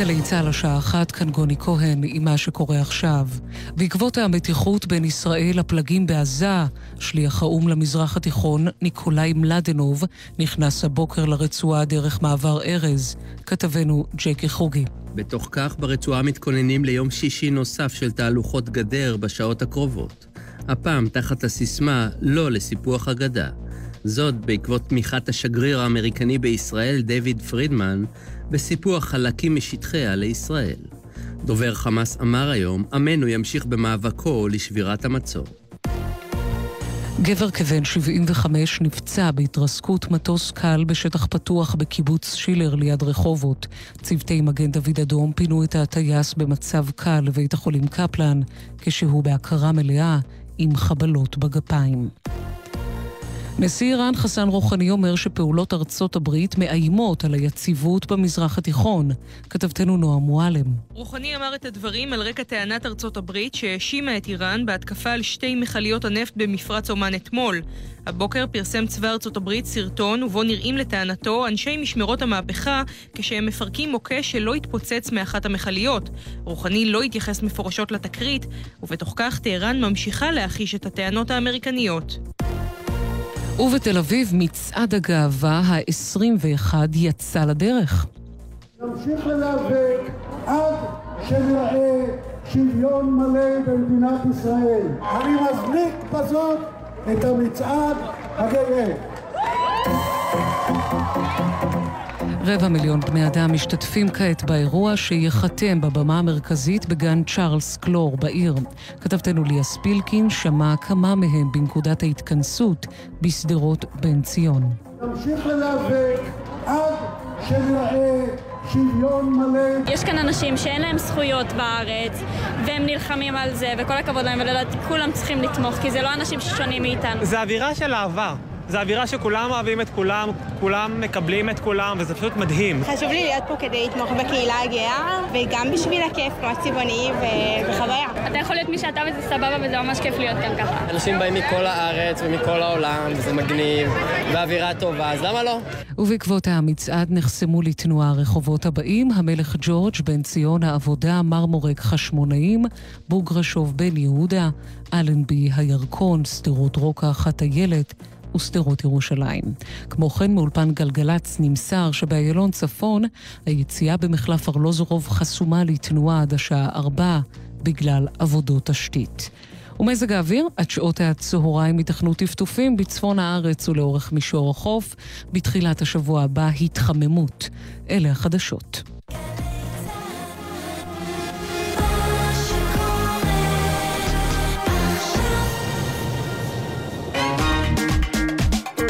גלי צה"ל השעה אחת, כאן גוני כהן עם מה שקורה עכשיו. בעקבות המתיחות בין ישראל לפלגים בעזה, שליח האו"ם למזרח התיכון, ניקולאי מלדנוב, נכנס הבוקר לרצועה דרך מעבר ארז. כתבנו ג'קי חוגי. בתוך כך, ברצועה מתכוננים ליום שישי נוסף של תהלוכות גדר בשעות הקרובות. הפעם תחת הסיסמה לא לסיפוח הגדה. זאת בעקבות תמיכת השגריר האמריקני בישראל, דייוויד פרידמן, בסיפוח חלקים משטחיה לישראל. דובר חמאס אמר היום, עמנו ימשיך במאבקו לשבירת המצור. גבר כבן 75 נפצע בהתרסקות מטוס קל בשטח פתוח בקיבוץ שילר ליד רחובות. צוותי מגן דוד אדום פינו את הטייס במצב קל לבית החולים קפלן, כשהוא בהכרה מלאה עם חבלות בגפיים. נשיא איראן חסן רוחני אומר שפעולות ארצות הברית מאיימות על היציבות במזרח התיכון. כתבתנו נועה מועלם. רוחני אמר את הדברים על רקע טענת ארצות הברית שהאשימה את איראן בהתקפה על שתי מכליות הנפט במפרץ אומן אתמול. הבוקר פרסם צבא ארצות הברית סרטון ובו נראים לטענתו אנשי משמרות המהפכה כשהם מפרקים מוקש שלא התפוצץ מאחת המכליות. רוחני לא התייחס מפורשות לתקרית, ובתוך כך טהרן ממשיכה להכיש את הטענות האמריקניות. ובתל אביב מצעד הגאווה ה-21 יצא לדרך. נמשיך להיאבק עד שנראה שוויון מלא במדינת ישראל. אני מזניק בזאת את המצעד הגאה. רבע מיליון בני אדם משתתפים כעת באירוע שייחתם בבמה המרכזית בגן צ'ארלס קלור בעיר. כתבתנו ליה ספילקין שמע כמה מהם בנקודת ההתכנסות בשדרות בן ציון. נמשיך להיאבק עד שנראה שוויון מלא. יש כאן אנשים שאין להם זכויות בארץ, והם נלחמים על זה, וכל הכבוד להם, ולדעתי כולם צריכים לתמוך, כי זה לא אנשים ששונים מאיתנו. זה אווירה של אהבה. זה אווירה שכולם אוהבים את כולם, כולם מקבלים את כולם, וזה פשוט מדהים. חשוב לי להיות פה כדי לתמוך בקהילה הגאה, וגם בשביל הכיף, כמו צבעוני וחוויה. אתה יכול להיות מי שאתה וזה סבבה, וזה ממש כיף להיות כאן ככה. אנשים באים מכל הארץ ומכל העולם, וזה מגניב, ואווירה טובה, אז למה לא? ובעקבות המצעד נחסמו לתנועה הרחובות הבאים, המלך ג'ורג', בן ציון, העבודה, מרמורק חשמונאים, בוגרשוב בן יהודה, אלנבי הירקון, שדרות רוקח, הטיילת, ושדרות ירושלים. כמו כן, מאולפן גלגלצ נמסר שבאיילון צפון היציאה במחלף ארלוזורוב חסומה לתנועה עד השעה 4 בגלל עבודות תשתית. ומזג האוויר, עד שעות הצהריים ייתכנו טפטופים בצפון הארץ ולאורך מישור החוף. בתחילת השבוע הבא התחממות. אלה החדשות.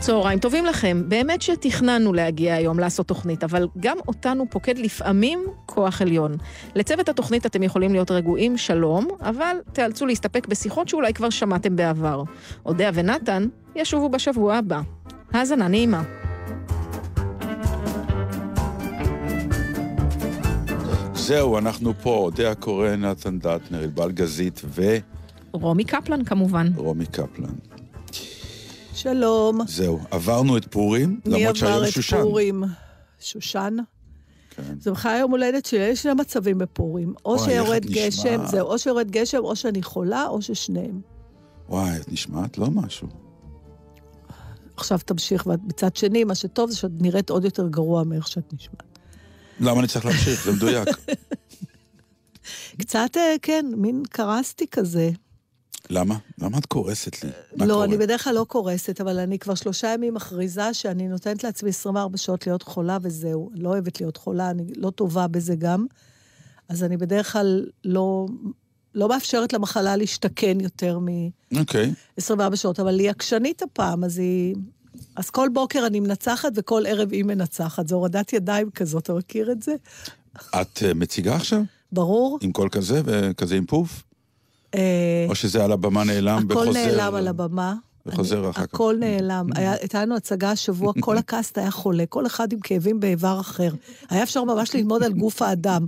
צהריים טובים לכם. באמת שתכננו להגיע היום לעשות תוכנית, אבל גם אותנו פוקד לפעמים כוח עליון. לצוות התוכנית אתם יכולים להיות רגועים, שלום, אבל תיאלצו להסתפק בשיחות שאולי כבר שמעתם בעבר. אודיה ונתן ישובו בשבוע הבא. האזנה נעימה. זהו, אנחנו פה, אודיה קורן, נתן דטנר, ענבל גזית ו... רומי קפלן כמובן. רומי קפלן. שלום. זהו, עברנו את פורים, למרות שהיום שושן. מי עבר את פורים? שושן? כן. זה בכלל יום הולדת שלי, יש שני מצבים בפורים. או וואי, שיורד גשם. זהו, או שיורד גשם, או שאני חולה, או ששניהם. וואי, את נשמעת לא משהו. עכשיו תמשיך, ומצד שני, מה שטוב זה שאת נראית עוד יותר גרוע מאיך שאת נשמעת. למה אני צריך להמשיך? זה מדויק. קצת, אה, כן, מין קרסתי כזה. למה? למה את קורסת לי? לא, קורה? אני בדרך כלל לא קורסת, אבל אני כבר שלושה ימים מכריזה שאני נותנת לעצמי 24 שעות להיות חולה וזהו. לא אוהבת להיות חולה, אני לא טובה בזה גם. אז אני בדרך כלל לא, לא מאפשרת למחלה להשתכן יותר מ-24 אוקיי. שעות, אבל היא עקשנית הפעם, אז היא... אז כל בוקר אני מנצחת וכל ערב היא מנצחת. זו הורדת ידיים כזאת, אתה מכיר את זה? את אה, מציגה עכשיו? ברור. עם קול כזה וכזה עם פוף? אה, או שזה על הבמה נעלם הכל וחוזר. נעלם על הבמה. וחוזר אני- אחר כך. הכל נעלם. הייתה לנו הצגה השבוע, כל הקאסט היה חולה, כל אחד עם כאבים באיבר אחר. היה אפשר ממש ללמוד על גוף האדם.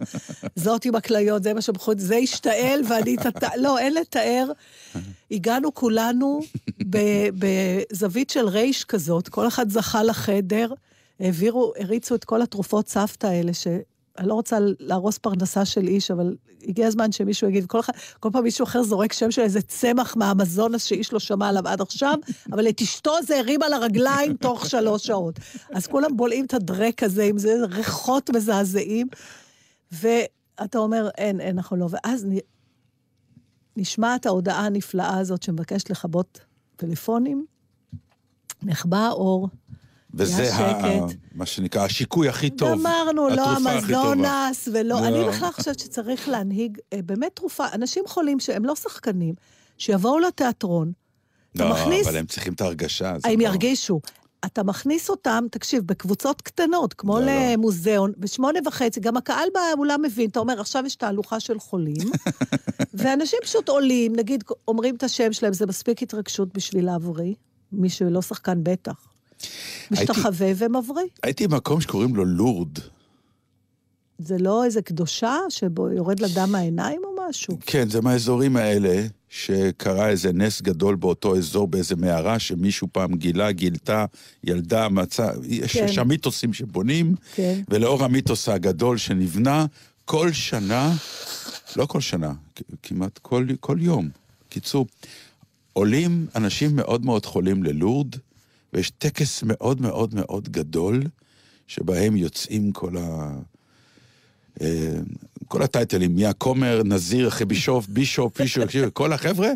זאת עם הכליות, זה מה שבחור, זה השתעל ואני... תת... לא, אין לתאר. הגענו כולנו בזווית של רייש כזאת, כל אחד זכה לחדר, העבירו, הריצו את כל התרופות סבתא האלה, ש... אני לא רוצה להרוס פרנסה של איש, אבל הגיע הזמן שמישהו יגיד, כל, כל פעם מישהו אחר זורק שם של איזה צמח מהאמזונס שאיש לא שמע עליו עד עכשיו, אבל את אשתו זה הרים על הרגליים תוך שלוש שעות. אז כולם בולעים את הדרק הזה עם זה, ריחות מזעזעים, ואתה אומר, אין, אין, אנחנו לא. ואז. נשמעת ההודעה הנפלאה הזאת שמבקשת לכבות טלפונים, נחבא האור, וזה ה-. מה שנקרא השיקוי הכי טוב. גמרנו, לא. אמזונס ולא... לא. אני בכלל חושבת שצריך להנהיג אה, באמת תרופה. אנשים חולים שהם לא שחקנים, שיבואו לתיאטרון, אתה לא, מכניס- אבל הם צריכים את ההרגשה. הם לא- ירגישו. אתה מכניס אותם, תקשיב, בקבוצות קטנות, כמו לא, לא. למוזיאון, בשמונה וחצי, גם הקהל באולם מבין, אתה אומר, עכשיו יש תהלוכה של חולים, ואנשים פשוט עולים, נגיד, אומרים את השם שלהם, זה מספיק התרגשות בשביל להבריא. מי שלא שחקן בטח. הייתי- משתחווה ומבריא. הייתי במקום שקוראים לו לורד. זה לא איזה קדושה שבו יורד לה דם מהעיניים או משהו? כן, זה מהאזורים האלה, שקרה איזה נס גדול באותו אזור, באיזה מערה, שמישהו פעם גילה, גילתה, ילדה, מצא, יש כן. שם מיתוסים שבונים, כן. ולאור המיתוס הגדול שנבנה, כל שנה, לא כל שנה, כמעט כל, כל יום, קיצור, עולים אנשים מאוד מאוד חולים ללורד, ויש טקס מאוד מאוד מאוד גדול, שבהם יוצאים כל ה... אה, כל הטייטלים, מהכומר, נזיר, אחרי בישוף, בישוף, בישוף, כל החבר'ה,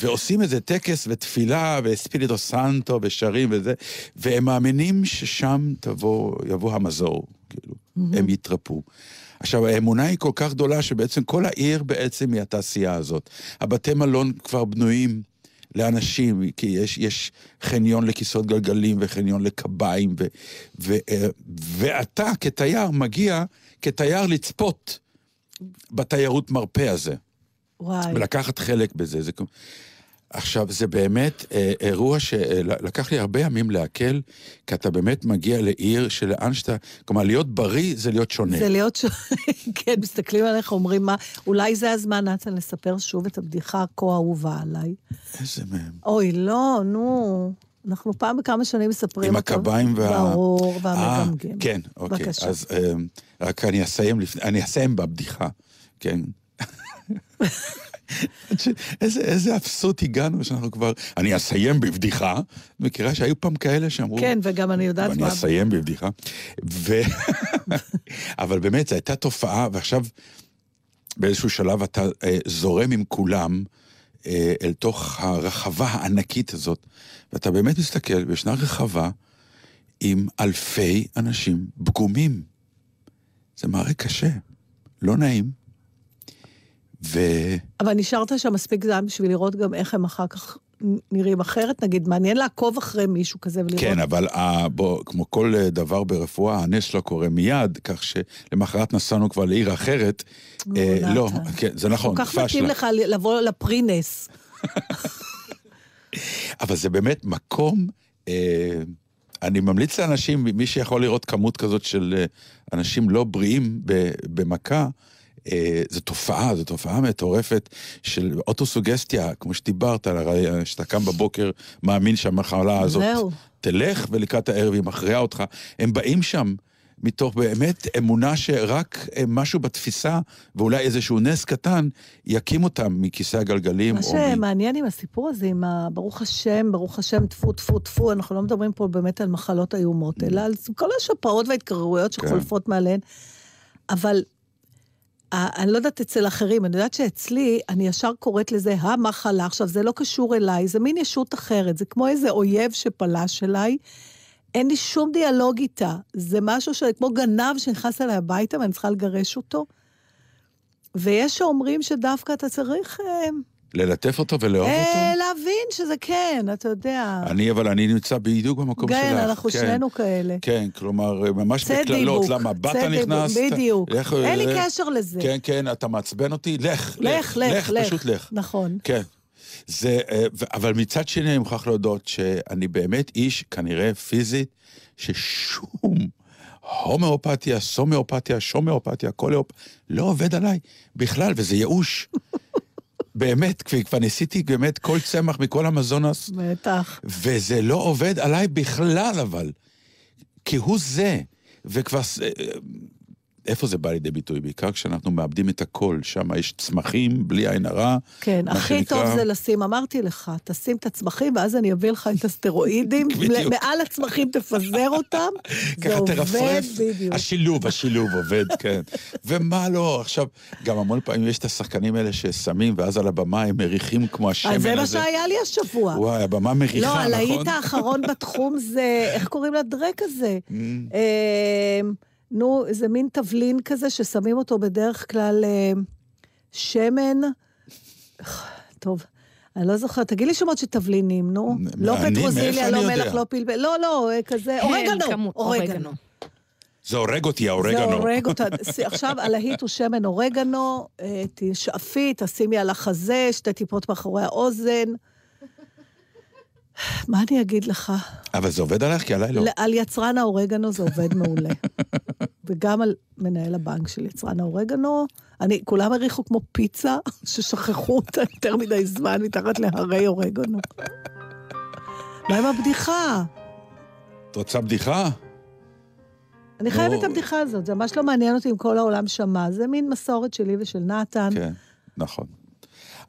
ועושים איזה טקס ותפילה וספיריטו סנטו ושרים וזה, והם מאמינים ששם תבוא, יבוא המזור, כאילו, הם יתרפו. עכשיו, האמונה היא כל כך גדולה שבעצם כל העיר בעצם היא התעשייה הזאת. הבתי מלון כבר בנויים לאנשים, כי יש, יש חניון לכיסאות גלגלים וחניון לקביים, ו, ו, אה, ואתה כתייר מגיע כתייר לצפות בתיירות מרפא הזה. וואי. ולקחת חלק בזה. זה... עכשיו, זה באמת אה, אירוע שלקח לי הרבה ימים לעכל, כי אתה באמת מגיע לעיר שלאן שאתה... כלומר, להיות בריא זה להיות שונה. זה להיות ש... כן, מסתכלים עליך, אומרים מה... אולי זה הזמן, נתן, לספר שוב את הבדיחה הכה אהובה עליי. איזה מהם? אוי, לא, נו. אנחנו פעם בכמה שנים מספרים עם. הקביים וה... ברור, אה, והמגמגם. כן, אוקיי. בבקשה. אז אה, רק אני אסיים לפני... אני אסיים בבדיחה, כן. איזה, איזה אבסוט הגענו שאנחנו כבר... אני אסיים בבדיחה. מכירה שהיו פעם כאלה שאמרו... כן, וגם אני יודעת ואני מה... אסיים בבדיחה. ו... אבל באמת, זו הייתה תופעה, ועכשיו באיזשהו שלב אתה אה, זורם עם כולם אה, אל תוך הרחבה הענקית הזאת, ואתה באמת מסתכל, וישנה רחבה עם אלפי אנשים פגומים. זה מראה קשה, לא נעים. ו... אבל נשארת שם מספיק זמן בשביל לראות גם איך הם אחר כך נראים אחרת? נגיד, מעניין לעקוב אחרי מישהו כזה ולראות... כן, אבל ה, בוא, כמו כל אה, דבר ברפואה, הנס לא קורה מיד, כך שלמחרת נסענו כבר לעיר אחרת. אה. לא, כן, זה נכון, כל כך מתאים. לך לבוא לפרינס. אבל זה באמת מקום, אה, אני ממליץ לאנשים, מי שיכול לראות כמות כזאת של אה, אנשים לא בריאים במכה, אה, זו תופעה, זו תופעה מטורפת של אוטוסוגסטיה, כמו שדיברת, הרי שאתה קם בבוקר, מאמין שהמחלה הזאת זהו. תלך, ולקראת הערב היא מכריעה אותך. הם באים שם מתוך באמת אמונה שרק אה, משהו בתפיסה, ואולי איזשהו נס קטן, יקים אותם מכיסא הגלגלים. מה או מ- שמעניין עם הסיפור הזה, עם ה... ברוך השם, ברוך השם, טפו טפו טפו, אנחנו לא מדברים פה באמת על מחלות איומות, אלא על כל השפעות וההתקררויות כן. שחולפות מעליהן. אבל אני לא יודעת אצל אחרים, אני יודעת שאצלי, אני ישר קוראת לזה המחלה. עכשיו, זה לא קשור אליי, זה מין ישות אחרת, זה כמו איזה אויב שפלש אליי. אין לי שום דיאלוג איתה. זה משהו שכמו גנב שנכנס אליי הביתה ואני צריכה לגרש אותו. ויש שאומרים שדווקא אתה צריך אה, ללטף אותו ולאהוב אותו? אה, להבין שזה כן, אתה יודע. אני, אבל אני נמצא בדיוק במקום שלך. כן, אנחנו שנינו כאלה. כן, כלומר, ממש צא בקללות. למה, דיבוק, נכנסת? בדיוק. לך, אין לי אה, קשר לזה. כן, כן, אתה מעצבן אותי? לך, לך, לך, לך. פשוט לך. נכון. כן. זה, אה, אבל מצד שני אני מוכרח להודות שאני באמת איש, כנראה פיזית, ששום הומאופתיה, סומאופתיה, שומאופתיה, קוליאופ, לא עובד עליי בכלל, וזה ייאוש. באמת, כבר, ניסיתי באמת כל צמח מכל המזונס, בטח. וזה לא עובד עליי בכלל, אבל. כהוא זה, וכבר... איפה זה בא לידי ביטוי? בעיקר כשאנחנו מאבדים את הכל, שם יש צמחים, בלי עין הרע. כן, הכי שנקרא- טוב זה לשים, אמרתי לך, תשים את הצמחים, ואז אני אביא לך את הסטרואידים. מעל הצמחים תפזר אותם, זה ככה עובד תרפרף. בדיוק. השילוב, השילוב עובד, כן. ומה לא, עכשיו, גם המון פעמים יש את השחקנים האלה ששמים, ואז על הבמה הם מריחים כמו השמן אז הזה. זה מה שהיה לי השבוע. וואי, הבמה מריחה, לא, נכון? Mm. הלהיט האחרון בתחום זה, איך קוראים לדרק הזה? נו, זה מין תבלין כזה ששמים אותו בדרך כלל אה, שמן. טוב, אני לא זוכרת, תגיד לי שמות של תבלינים, נו. לא פטרוזיליה, לא? מלח, לא פלפל, לא, לא, אה, כזה, כן, אורגנו, אורגנו. זה הורג אותי, זה האורגנו. הורג אותה. ס- עכשיו, הלהיט הוא שמן אורגנו, אה, תשאפי, תשימי על החזה, שתי טיפות מאחורי האוזן. מה אני אגיד לך? אבל זה עובד עליך? כי עליי לא. על יצרן האורגנו זה עובד מעולה. וגם על מנהל הבנק של יצרן האורגנו. אני, כולם הריחו כמו פיצה, ששכחו אותה יותר מדי זמן מתחת להרי אורגנו. מה עם הבדיחה? את רוצה בדיחה? אני חייבת. את הבדיחה הזאת, זה ממש לא מעניין אותי אם כל העולם שמע. זה מין מסורת שלי ושל נתן. כן, נכון.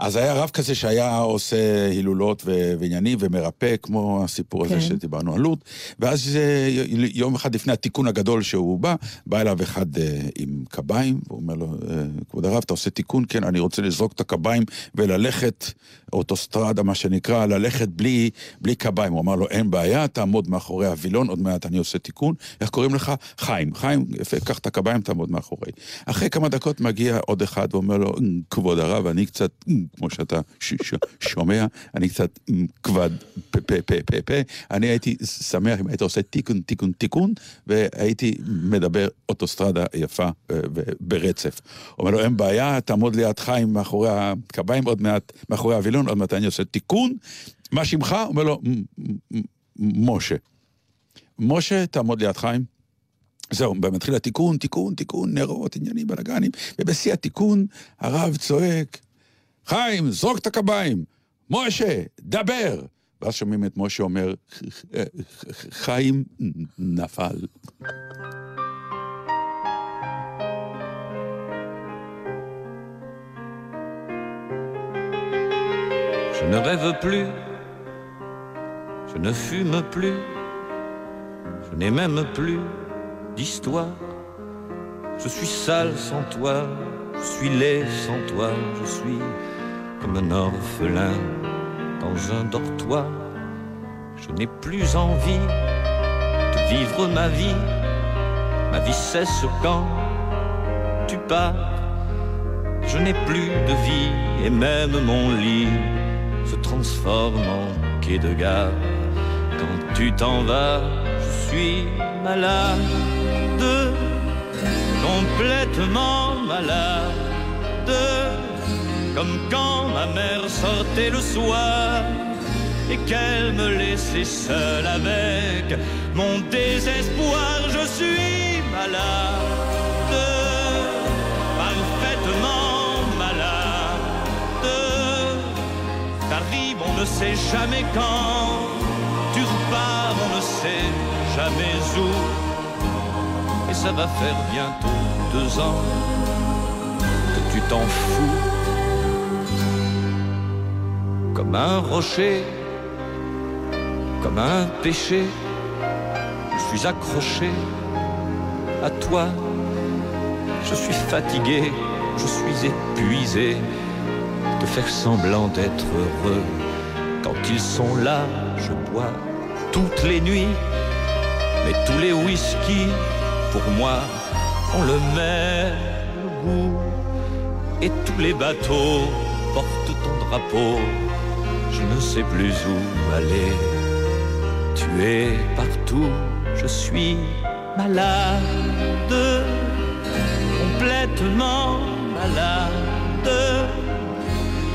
אז היה רב כזה שהיה עושה הילולות ו- ועניינים ומרפא, כמו הסיפור הזה כן. שדיברנו על לוט, ואז אה, יום אחד לפני התיקון הגדול שהוא בא, בא אליו אחד אה, עם קביים, והוא אומר לו, אה, כבוד הרב, אתה עושה תיקון? כן, אני רוצה לזרוק את הקביים וללכת, אוטוסטרדה, מה שנקרא, ללכת בלי, בלי קביים. הוא אמר לו, אין בעיה, תעמוד מאחורי הווילון, עוד מעט אני עושה תיקון. איך קוראים לך? חיים. חיים, יפה, קח את הקביים, תעמוד מאחורי. אחרי כמה דקות מגיע עוד אחד ואומר לו, "אמ, כבוד הרב, אני קצת, כמו שאתה ש- ש- שומע, אני קצת כבד פה פה פה פה פה. אני הייתי שמח אם היית עושה תיקון, תיקון, תיקון, והייתי מדבר אוטוסטרדה יפה אה, ברצף. אומר לו, אין בעיה, תעמוד ליד חיים מאחורי הקביים, עוד מעט מאחורי הווילון, עוד מעט אני עושה תיקון. מה שמך? אומר לו, "מ- מ- מ- משה. משה, תעמוד ליד חיים. זהו, מתחיל התיקון, תיקון, תיקון, נרות, עניינים, בלאגנים, ובשיא התיקון הרב צועק, חיים, זרוק את הקביים, משה, דבר. ואז שומעים את משה אומר, חיים נפל. Je ne rêve plus, je ne fume plus, je n'ai même plus d'histoire. Je suis sale sans toi, je suis laid sans toi, je suis comme un orphelin dans un dortoir. Je n'ai plus envie de vivre ma vie, ma vie cesse quand tu pars. Je n'ai plus de vie et même mon lit se transforme en quai de gare. Quand tu t'en vas, je suis malade, complètement malade, comme quand ma mère sortait le soir et qu'elle me laissait seule avec mon désespoir. Je suis malade, parfaitement malade. T'arrives, on ne sait jamais quand. Tu repars, on ne sait jamais où. Et ça va faire bientôt deux ans que tu t'en fous. Comme un rocher, comme un péché, je suis accroché à toi. Je suis fatigué, je suis épuisé de faire semblant d'être heureux. Quand ils sont là, je bois toutes les nuits, mais tous les whisky, pour moi, ont le même goût. Et tous les bateaux porte ton drapeau, je ne sais plus où aller. Tu es partout, je suis malade, complètement malade.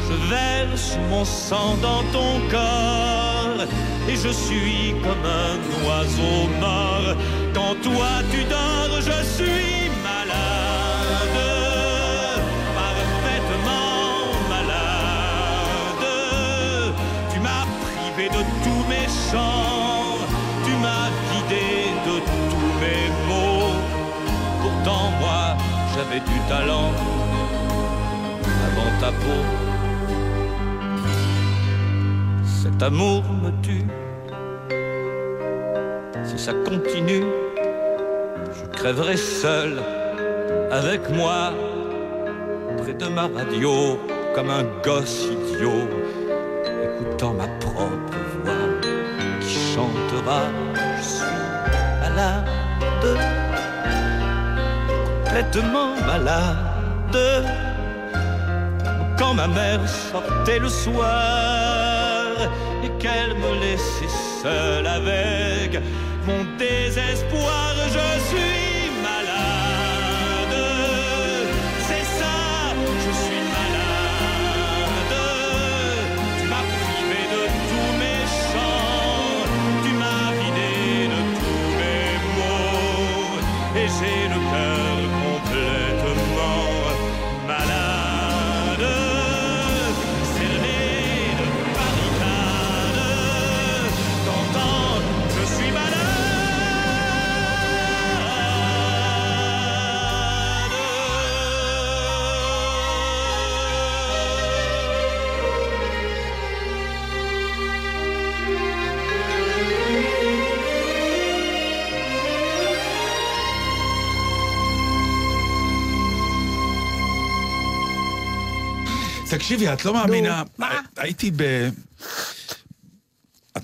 Je verse mon sang dans ton corps et je suis comme un oiseau mort. Quand toi tu dors, je suis j'avais du talent avant ta peau. Cet amour me tue. Si ça continue, je crèverai seul avec moi près de ma radio comme un gosse idiot, écoutant ma malade. Quand ma mère sortait le soir et qu'elle me laissait seule avec mon désespoir, je suis תקשיבי, את לא מאמינה. הייתי ב...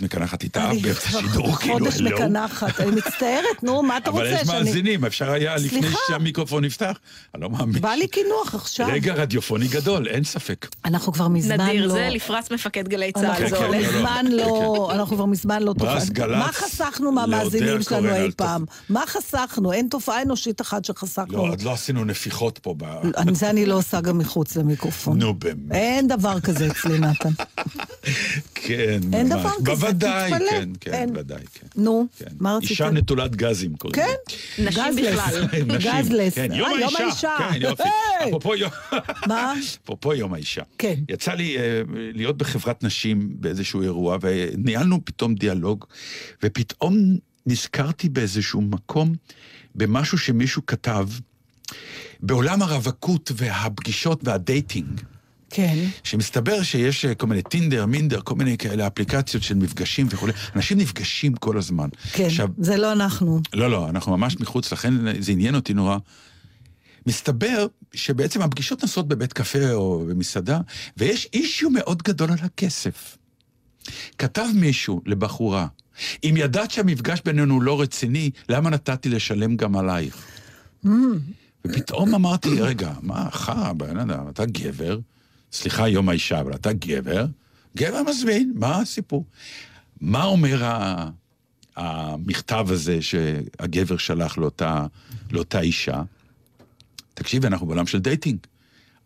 מקנחת איתה אני באמצע שידור, כאילו, חודש הלו. מקנחת, אני מצטערת, נו, מה אתה רוצה? אבל יש שאני- מאזינים, אפשר היה לפני. שהמיקרופון נפתח? אני לא מאמין. בא לי קינוח עכשיו. רגע רדיופוני גדול, אין ספק. אנחנו כבר מזמן לא... נדיר, זה לפרס מפקד גלי צה"ל, אנחנו זה כבר הולך. מזמן לא, אנחנו כבר מזמן לא. גל"צ מה חסכנו מהמאזינים שלנו אי פעם? מה חסכנו? אין תופעה אנושית אחת שחסכנו. לא, עוד לא עשינו נפיחות פה ב... זה אני לא עושה גם מחוץ למיקרופון. נו באמת. אין דבר כזה אצלי, נתן. כן, אין. דבר כזה, בוודאי, תתפלא. כן, כן, אין. ודאי, כן. נו, מה רצית? אישה נטולת גזים קוראים כן, לזה. נשים גזלס. בכלל. נשים, גזלס. כן, אה, יום יום האישה. האישה. כן, יופי. אפרופו יום... מה? אפרופו יום האישה. כן. יצא לי אה, להיות בחברת נשים באיזשהו אירוע, וניהלנו פתאום דיאלוג, ופתאום נזכרתי באיזשהו מקום, במשהו שמישהו כתב, בעולם הרווקות והפגישות והדייטינג. כן. שמסתבר שיש אה, כל מיני טינדר, מינדר, כל מיני כאלה אפליקציות של מפגשים וכולי. אנשים נפגשים כל הזמן. כן, עכשיו, זה לא אנחנו. לא, לא, אנחנו ממש מחוץ, לכן זה עניין אותי נורא. מסתבר שבעצם הפגישות נעשות בבית קפה או במסעדה, ויש אישיו מאוד גדול על הכסף. כתב מישהו לבחורה, אם ידעת שהמפגש בינינו לא רציני, למה נתתי לשלם גם עלייך? ופתאום אמרתי, רגע, מה, חרא, בן אדם, אתה גבר, סליחה, יום האישה, אבל אתה גבר, גבר מזמין, מה הסיפור? מה אומר ה... המכתב הזה שהגבר שלח לאותה, לאותה אישה? תקשיבי, אנחנו בעולם של דייטינג.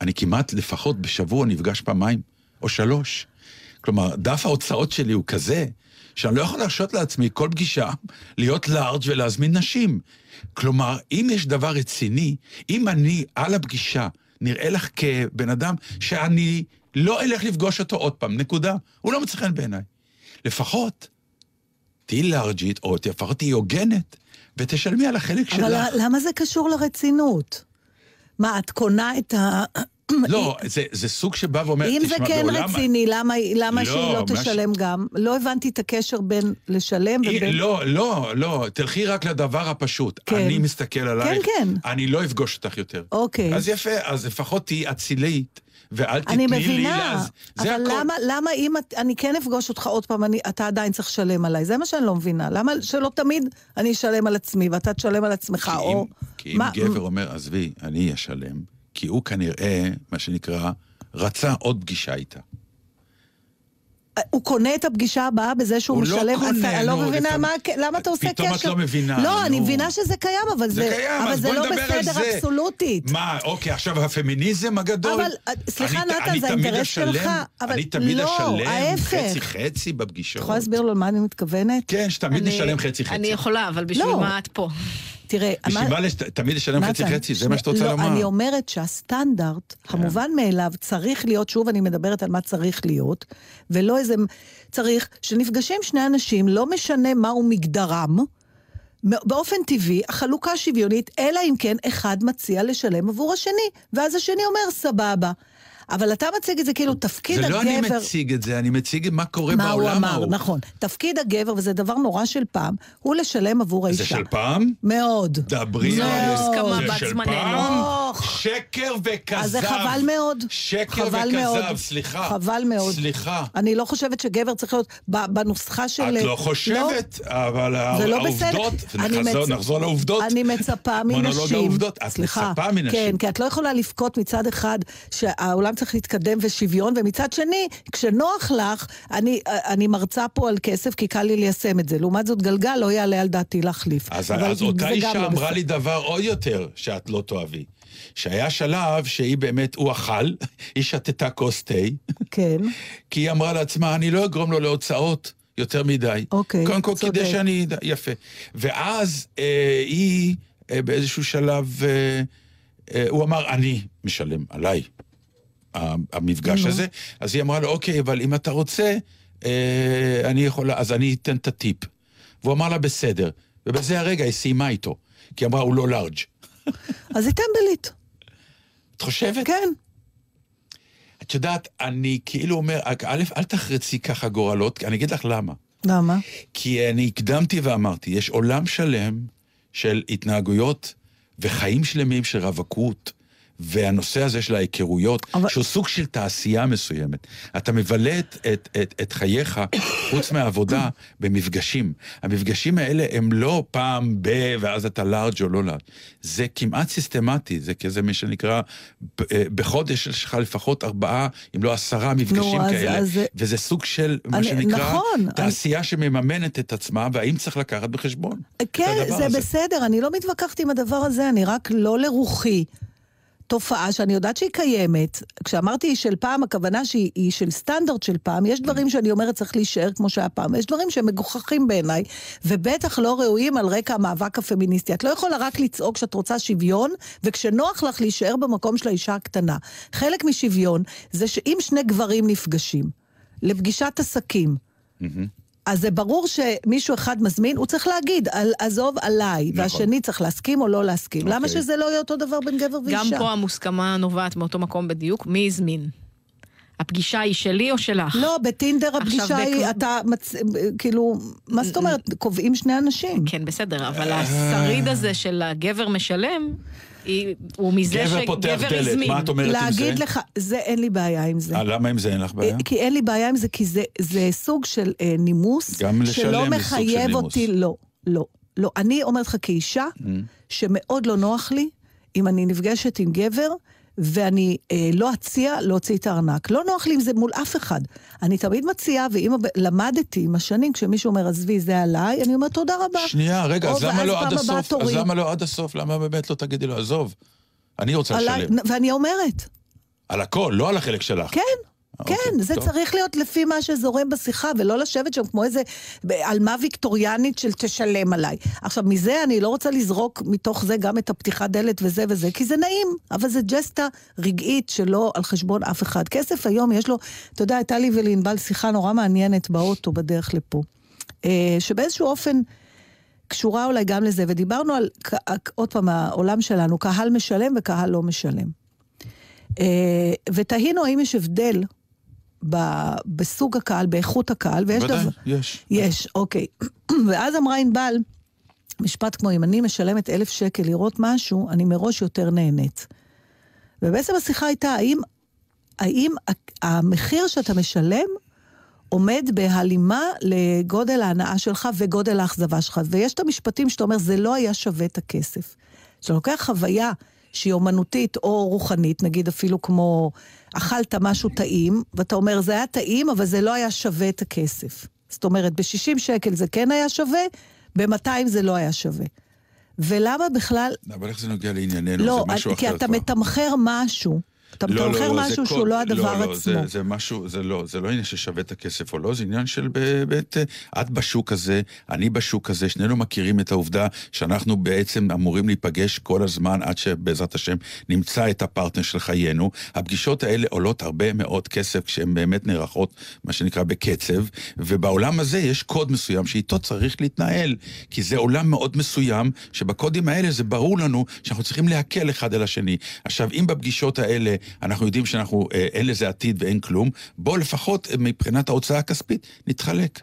אני כמעט לפחות בשבוע נפגש פעמיים או שלוש. כלומר, דף ההוצאות שלי הוא כזה, שאני לא יכול להרשות לעצמי כל פגישה להיות לארג' ולהזמין נשים. כלומר, אם יש דבר רציני, אם אני על הפגישה נראה לך כבן אדם שאני לא אלך לפגוש אותו עוד פעם, נקודה. הוא לא מצא חן בעיניי. לפחות תהיי לארג'ית, או לפחות תהיי הוגנת, ותשלמי על החלק שלך. אבל למה זה קשור לרצינות? מה, את קונה את ה... לא, זה, זה סוג שבא ואומר, אם זה תשמע, כן בעולם- רציני, למה, למה לא, שהיא לא מה ש- תשלם גם? לא הבנתי את הקשר בין לשלם ובין... לא, לא, לא, תלכי רק לדבר הפשוט. כן. אני מסתכל עלייך, כן, כן. אני לא אפגוש אותך יותר. אוקיי. אז יפה, אז לפחות תהיי אצילית, ואל תתני אני לי... מבינה, להז- זה אבל הכל. למה, למה אם את, אני כן אפגוש אותך עוד פעם, אני, אתה עדיין צריך לשלם עליי? זה מה שאני לא מבינה. למה שלא תמיד אני אשלם על עצמי ואתה תשלם על עצמך, כי או... אם, כי אם מה- גבר אומר, עזבי, אני אשלם, כי הוא כנראה, מה שנקרא, רצה עוד פגישה איתה. הוא קונה את הפגישה הבאה בזה שהוא הוא לא משלם... קונה, אז אני לא נו, מבינה מה, למה אתה עושה קשר. פתאום את לא מבינה, לא, אני נו. מבינה שזה קיים, אבל זה זה, קיים, אבל אז זה בוא לא נדבר על בסדר זה. אבסולוטית. מה, אוקיי, עכשיו הפמיניזם הגדול? אבל, אה, סליחה, אני- נתן, אני זה האינטרס שלך, אבל אני תמיד לא, אשלם ההפך. חצי-חצי בפגישות. את יכולה להסביר לו למה אני מתכוונת? כן, שתמיד נשלם חצי-חצי. אני יכולה, אבל בשביל לא. מה את פה? תראה, בשביל מה לש- תמיד לשלם נתן, חצי-חצי? זה מה שאת רוצה לא, לומר. אני אומרת שהסטנדרט, המובן מאליו, צריך להיות, שוב אני מדברת על מה צריך להיות, ולא איזה... צריך שנפגשים שני אנשים, לא משנה מהו מגדרם, באופן טבעי, החלוקה שוויונית, אלא אם כן אחד מציע לשלם עבור השני, ואז השני אומר, סבבה. אבל אתה מציג את זה כאילו תפקיד זה הגבר... לא אני מציג את זה, אני מציג מה קורה מה הוא בעולם אמר, ההוא. נכון. תפקיד הגבר, וזה דבר נורא של פעם, הוא לשלם עבור האישה. זה של פעם? מאוד. דברי. על הסכמה זה בת של זמננו. אוח. שקר וכזב. אז זה חבל מאוד. שקר חבל וכזב, מאוד. סליחה. חבל מאוד. סליחה. אני לא חושבת שגבר צריך להיות בנוסחה של... את לא חושבת, אבל זה לא העובדות, נחזור- מצ- נחזור לעובדות. אני מצפה מונולוג מנשים... העובדות. את סליחה. מצפה מנשים. כן, כי את לא יכולה לבכות מצד אחד שהעולם צריך להתקדם ושוויון, ומצד שני, כשנוח לך, אני, אני מרצה פה על כסף כי קל לי ליישם את זה. לעומת זאת, גלגל לא יעלה על דעתי להחליף. אז, אז אותה אישה לא אמרה בסדר. לי דבר עוד יותר שאת לא תאהבי. שהיה שלב שהיא באמת, הוא אכל, היא שתתה כוס תה. כן. כי היא אמרה לעצמה, אני לא אגרום לו להוצאות יותר מדי. אוקיי, קודם כל צודק. כדי שאני... יפה. ואז אה, היא אה, באיזשהו שלב, אה, אה, הוא אמר, אני משלם, עליי, המפגש. הזה. אז היא אמרה לו, אוקיי, אבל אם אתה רוצה, אה, אני יכולה, אז אני אתן את הטיפ. והוא אמר לה, בסדר. ובזה הרגע היא סיימה איתו. כי היא אמרה, הוא לא לארג'. אז היא טמבלית. את חושבת? כן. את יודעת, אני כאילו אומר, א', אל תחרצי ככה גורלות, אני אגיד לך למה. למה? כי אני הקדמתי ואמרתי, יש עולם שלם של התנהגויות וחיים שלמים של רווקות, והנושא הזה של ההיכרויות, אבל... שהוא סוג של תעשייה מסוימת. אתה מבלה את, את, את, את חייך, חוץ מהעבודה, במפגשים. המפגשים האלה הם לא פעם ב... ואז אתה לארג' או לא לארג'. זה כמעט סיסטמטי, זה כזה מה שנקרא, אה, בחודש יש לך לפחות ארבעה, אם לא עשרה מפגשים אז- כאלה. אז- וזה סוג של, מה אני- שנקרא, נכון, תעשייה שמממנת את עצמה, והאם צריך לקחת בחשבון את כן, הדבר זה הזה. בסדר, אני לא מתווכחת עם הדבר הזה, אני רק לא לרוחי. תופעה שאני יודעת שהיא קיימת. כשאמרתי של פעם, הכוונה שהיא היא של סטנדרט של פעם, יש דברים שאני אומרת צריך להישאר כמו שהיה פעם, יש דברים שהם מגוחכים בעיניי, ובטח לא ראויים על רקע המאבק הפמיניסטי. את לא יכולה רק לצעוק שאת רוצה שוויון, וכשנוח לך להישאר במקום של האישה הקטנה. חלק משוויון זה שאם שני גברים נפגשים לפגישת עסקים, אז זה ברור שמישהו אחד מזמין, הוא צריך להגיד, "על- עזוב עליי, נכון. והשני צריך להסכים או לא להסכים. למה אוקיי. שזה לא יהיה אותו דבר בין גבר ואישה? גם פה המוסכמה נובעת מאותו מקום בדיוק, מי הזמין? הפגישה היא שלי או שלך? לא, בטינדר הפגישה היא, אתה, מצ... כאילו, מה זאת אומרת? קובעים שני אנשים. כן, בסדר, אבל השריד הזה של הגבר משלם, הוא מזה גבר פותח שגבר דלת, הזמין. מה את אומרת עם זה? להגיד לך, זה אין לי בעיה עם זה. אה, למה עם זה אין לך בעיה? כי אין לי בעיה עם זה, כי זה, זה סוג של אה, נימוס, גם לשלם שלא זה סוג של מחייב. אותי, לא, לא, לא. אני אומרת לך כאישה, שמאוד לא נוח לי אם אני נפגשת עם גבר, ואני אה, לא אציע להוציא את הארנק. לא נוח לי עם זה מול אף אחד. אני תמיד מציעה, ואם למדתי עם השנים, כשמישהו אומר, עזבי, זה עליי, אני אומרת, תודה רבה. שנייה, רגע, אז למה לא עד הסוף? אז. למה לא עד הסוף? למה באמת לא תגידי לו, עזוב, אני רוצה עליי, לשלם. ואני אומרת, על הכל, לא על החלק שלך. כן. כן, זה טוב. צריך להיות לפי מה שזורם בשיחה, ולא לשבת שם כמו איזה עלמה ויקטוריאנית של תשלם עליי. עכשיו, מזה אני לא רוצה לזרוק מתוך זה גם את הפתיחת דלת וזה וזה, כי זה נעים, אבל זה ג'סטה רגעית שלא על חשבון אף אחד. כסף היום יש לו, אתה יודע, הייתה לי ולענבל שיחה נורא מעניינת באוטו בדרך לפה, אה, שבאיזשהו אופן... קשורה אולי גם לזה, ודיברנו על, עוד פעם, העולם שלנו, קהל משלם וקהל לא משלם. אה, ותהינו האם יש הבדל ב- בסוג הקהל, באיכות הקהל, ויש ודאי, דבר... יש. יש, אוקיי. ואז אמרה ענבל, משפט כמו, אם אני משלמת אלף שקל לראות משהו, אני מראש יותר נהנית. ובעצם השיחה הייתה, האם, האם המחיר שאתה משלם עומד בהלימה לגודל ההנאה שלך וגודל האכזבה שלך. ויש את המשפטים שאתה אומר, זה לא היה שווה את הכסף. כשאתה לוקח חוויה שהיא אומנותית או רוחנית, נגיד אפילו כמו אכלת משהו טעים, ואתה אומר, זה היה טעים, אבל זה לא היה שווה את הכסף. זאת אומרת, ב-60 שקל זה כן היה שווה, ב-200 זה לא היה שווה. ולמה בכלל... אבל איך זה נוגע לענייננו? לא, זה משהו כי אחר אתה כבר. מתמחר משהו. אתה לא, מתמחר לא, משהו כל- שהוא לא הדבר לא, לא, עצמו. זה, זה משהו, זה לא, זה לא עניין ששווה את הכסף או לא, זה עניין של באמת, אה, את בשוק הזה, אני בשוק הזה, שנינו מכירים את העובדה שאנחנו בעצם אמורים להיפגש כל הזמן עד שבעזרת השם נמצא את הפרטנר של חיינו. הפגישות האלה עולות הרבה מאוד כסף כשהן באמת נערכות, מה שנקרא, בקצב, ובעולם הזה יש קוד מסוים שאיתו צריך להתנהל, כי זה עולם מאוד מסוים, שבקודים האלה זה ברור לנו שאנחנו צריכים להקל אחד על השני. עכשיו, אם בפגישות האלה אנחנו יודעים שאנחנו, אה, אין לזה עתיד ואין כלום, בוא לפחות אה, מבחינת ההוצאה הכספית נתחלק.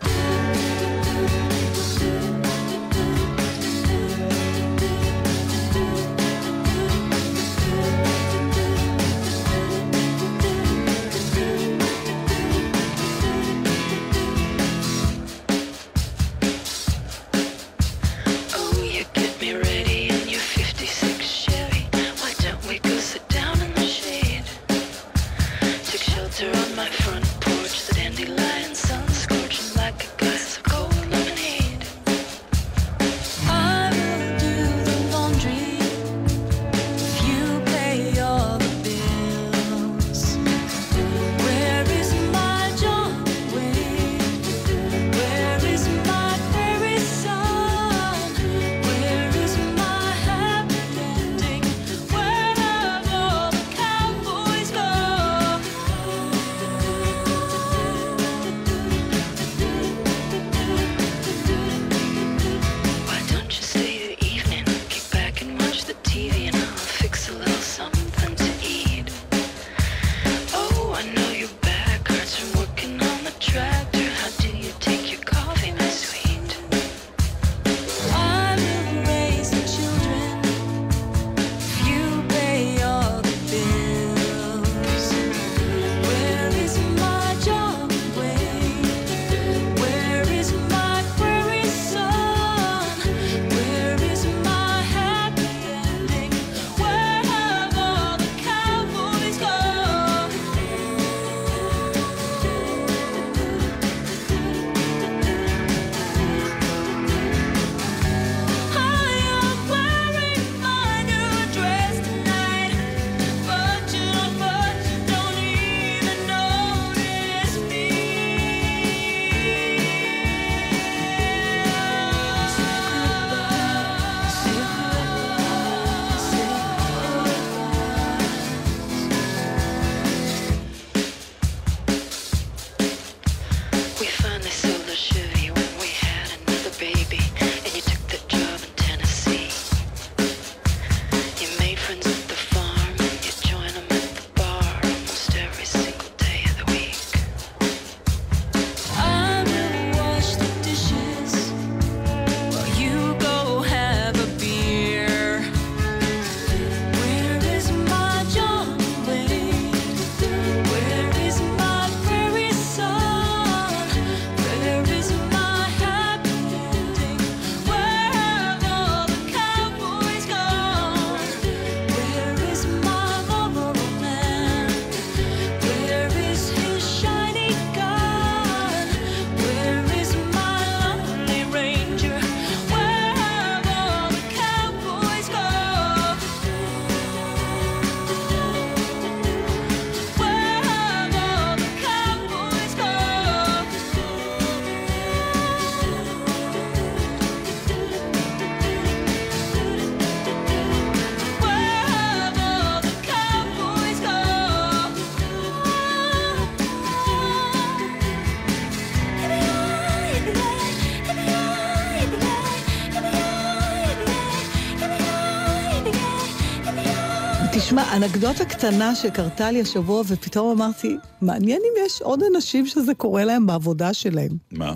אנקדוטה קטנה שקרתה לי השבוע, ופתאום אמרתי, מעניין אם יש עוד אנשים שזה קורה להם בעבודה שלהם. מה?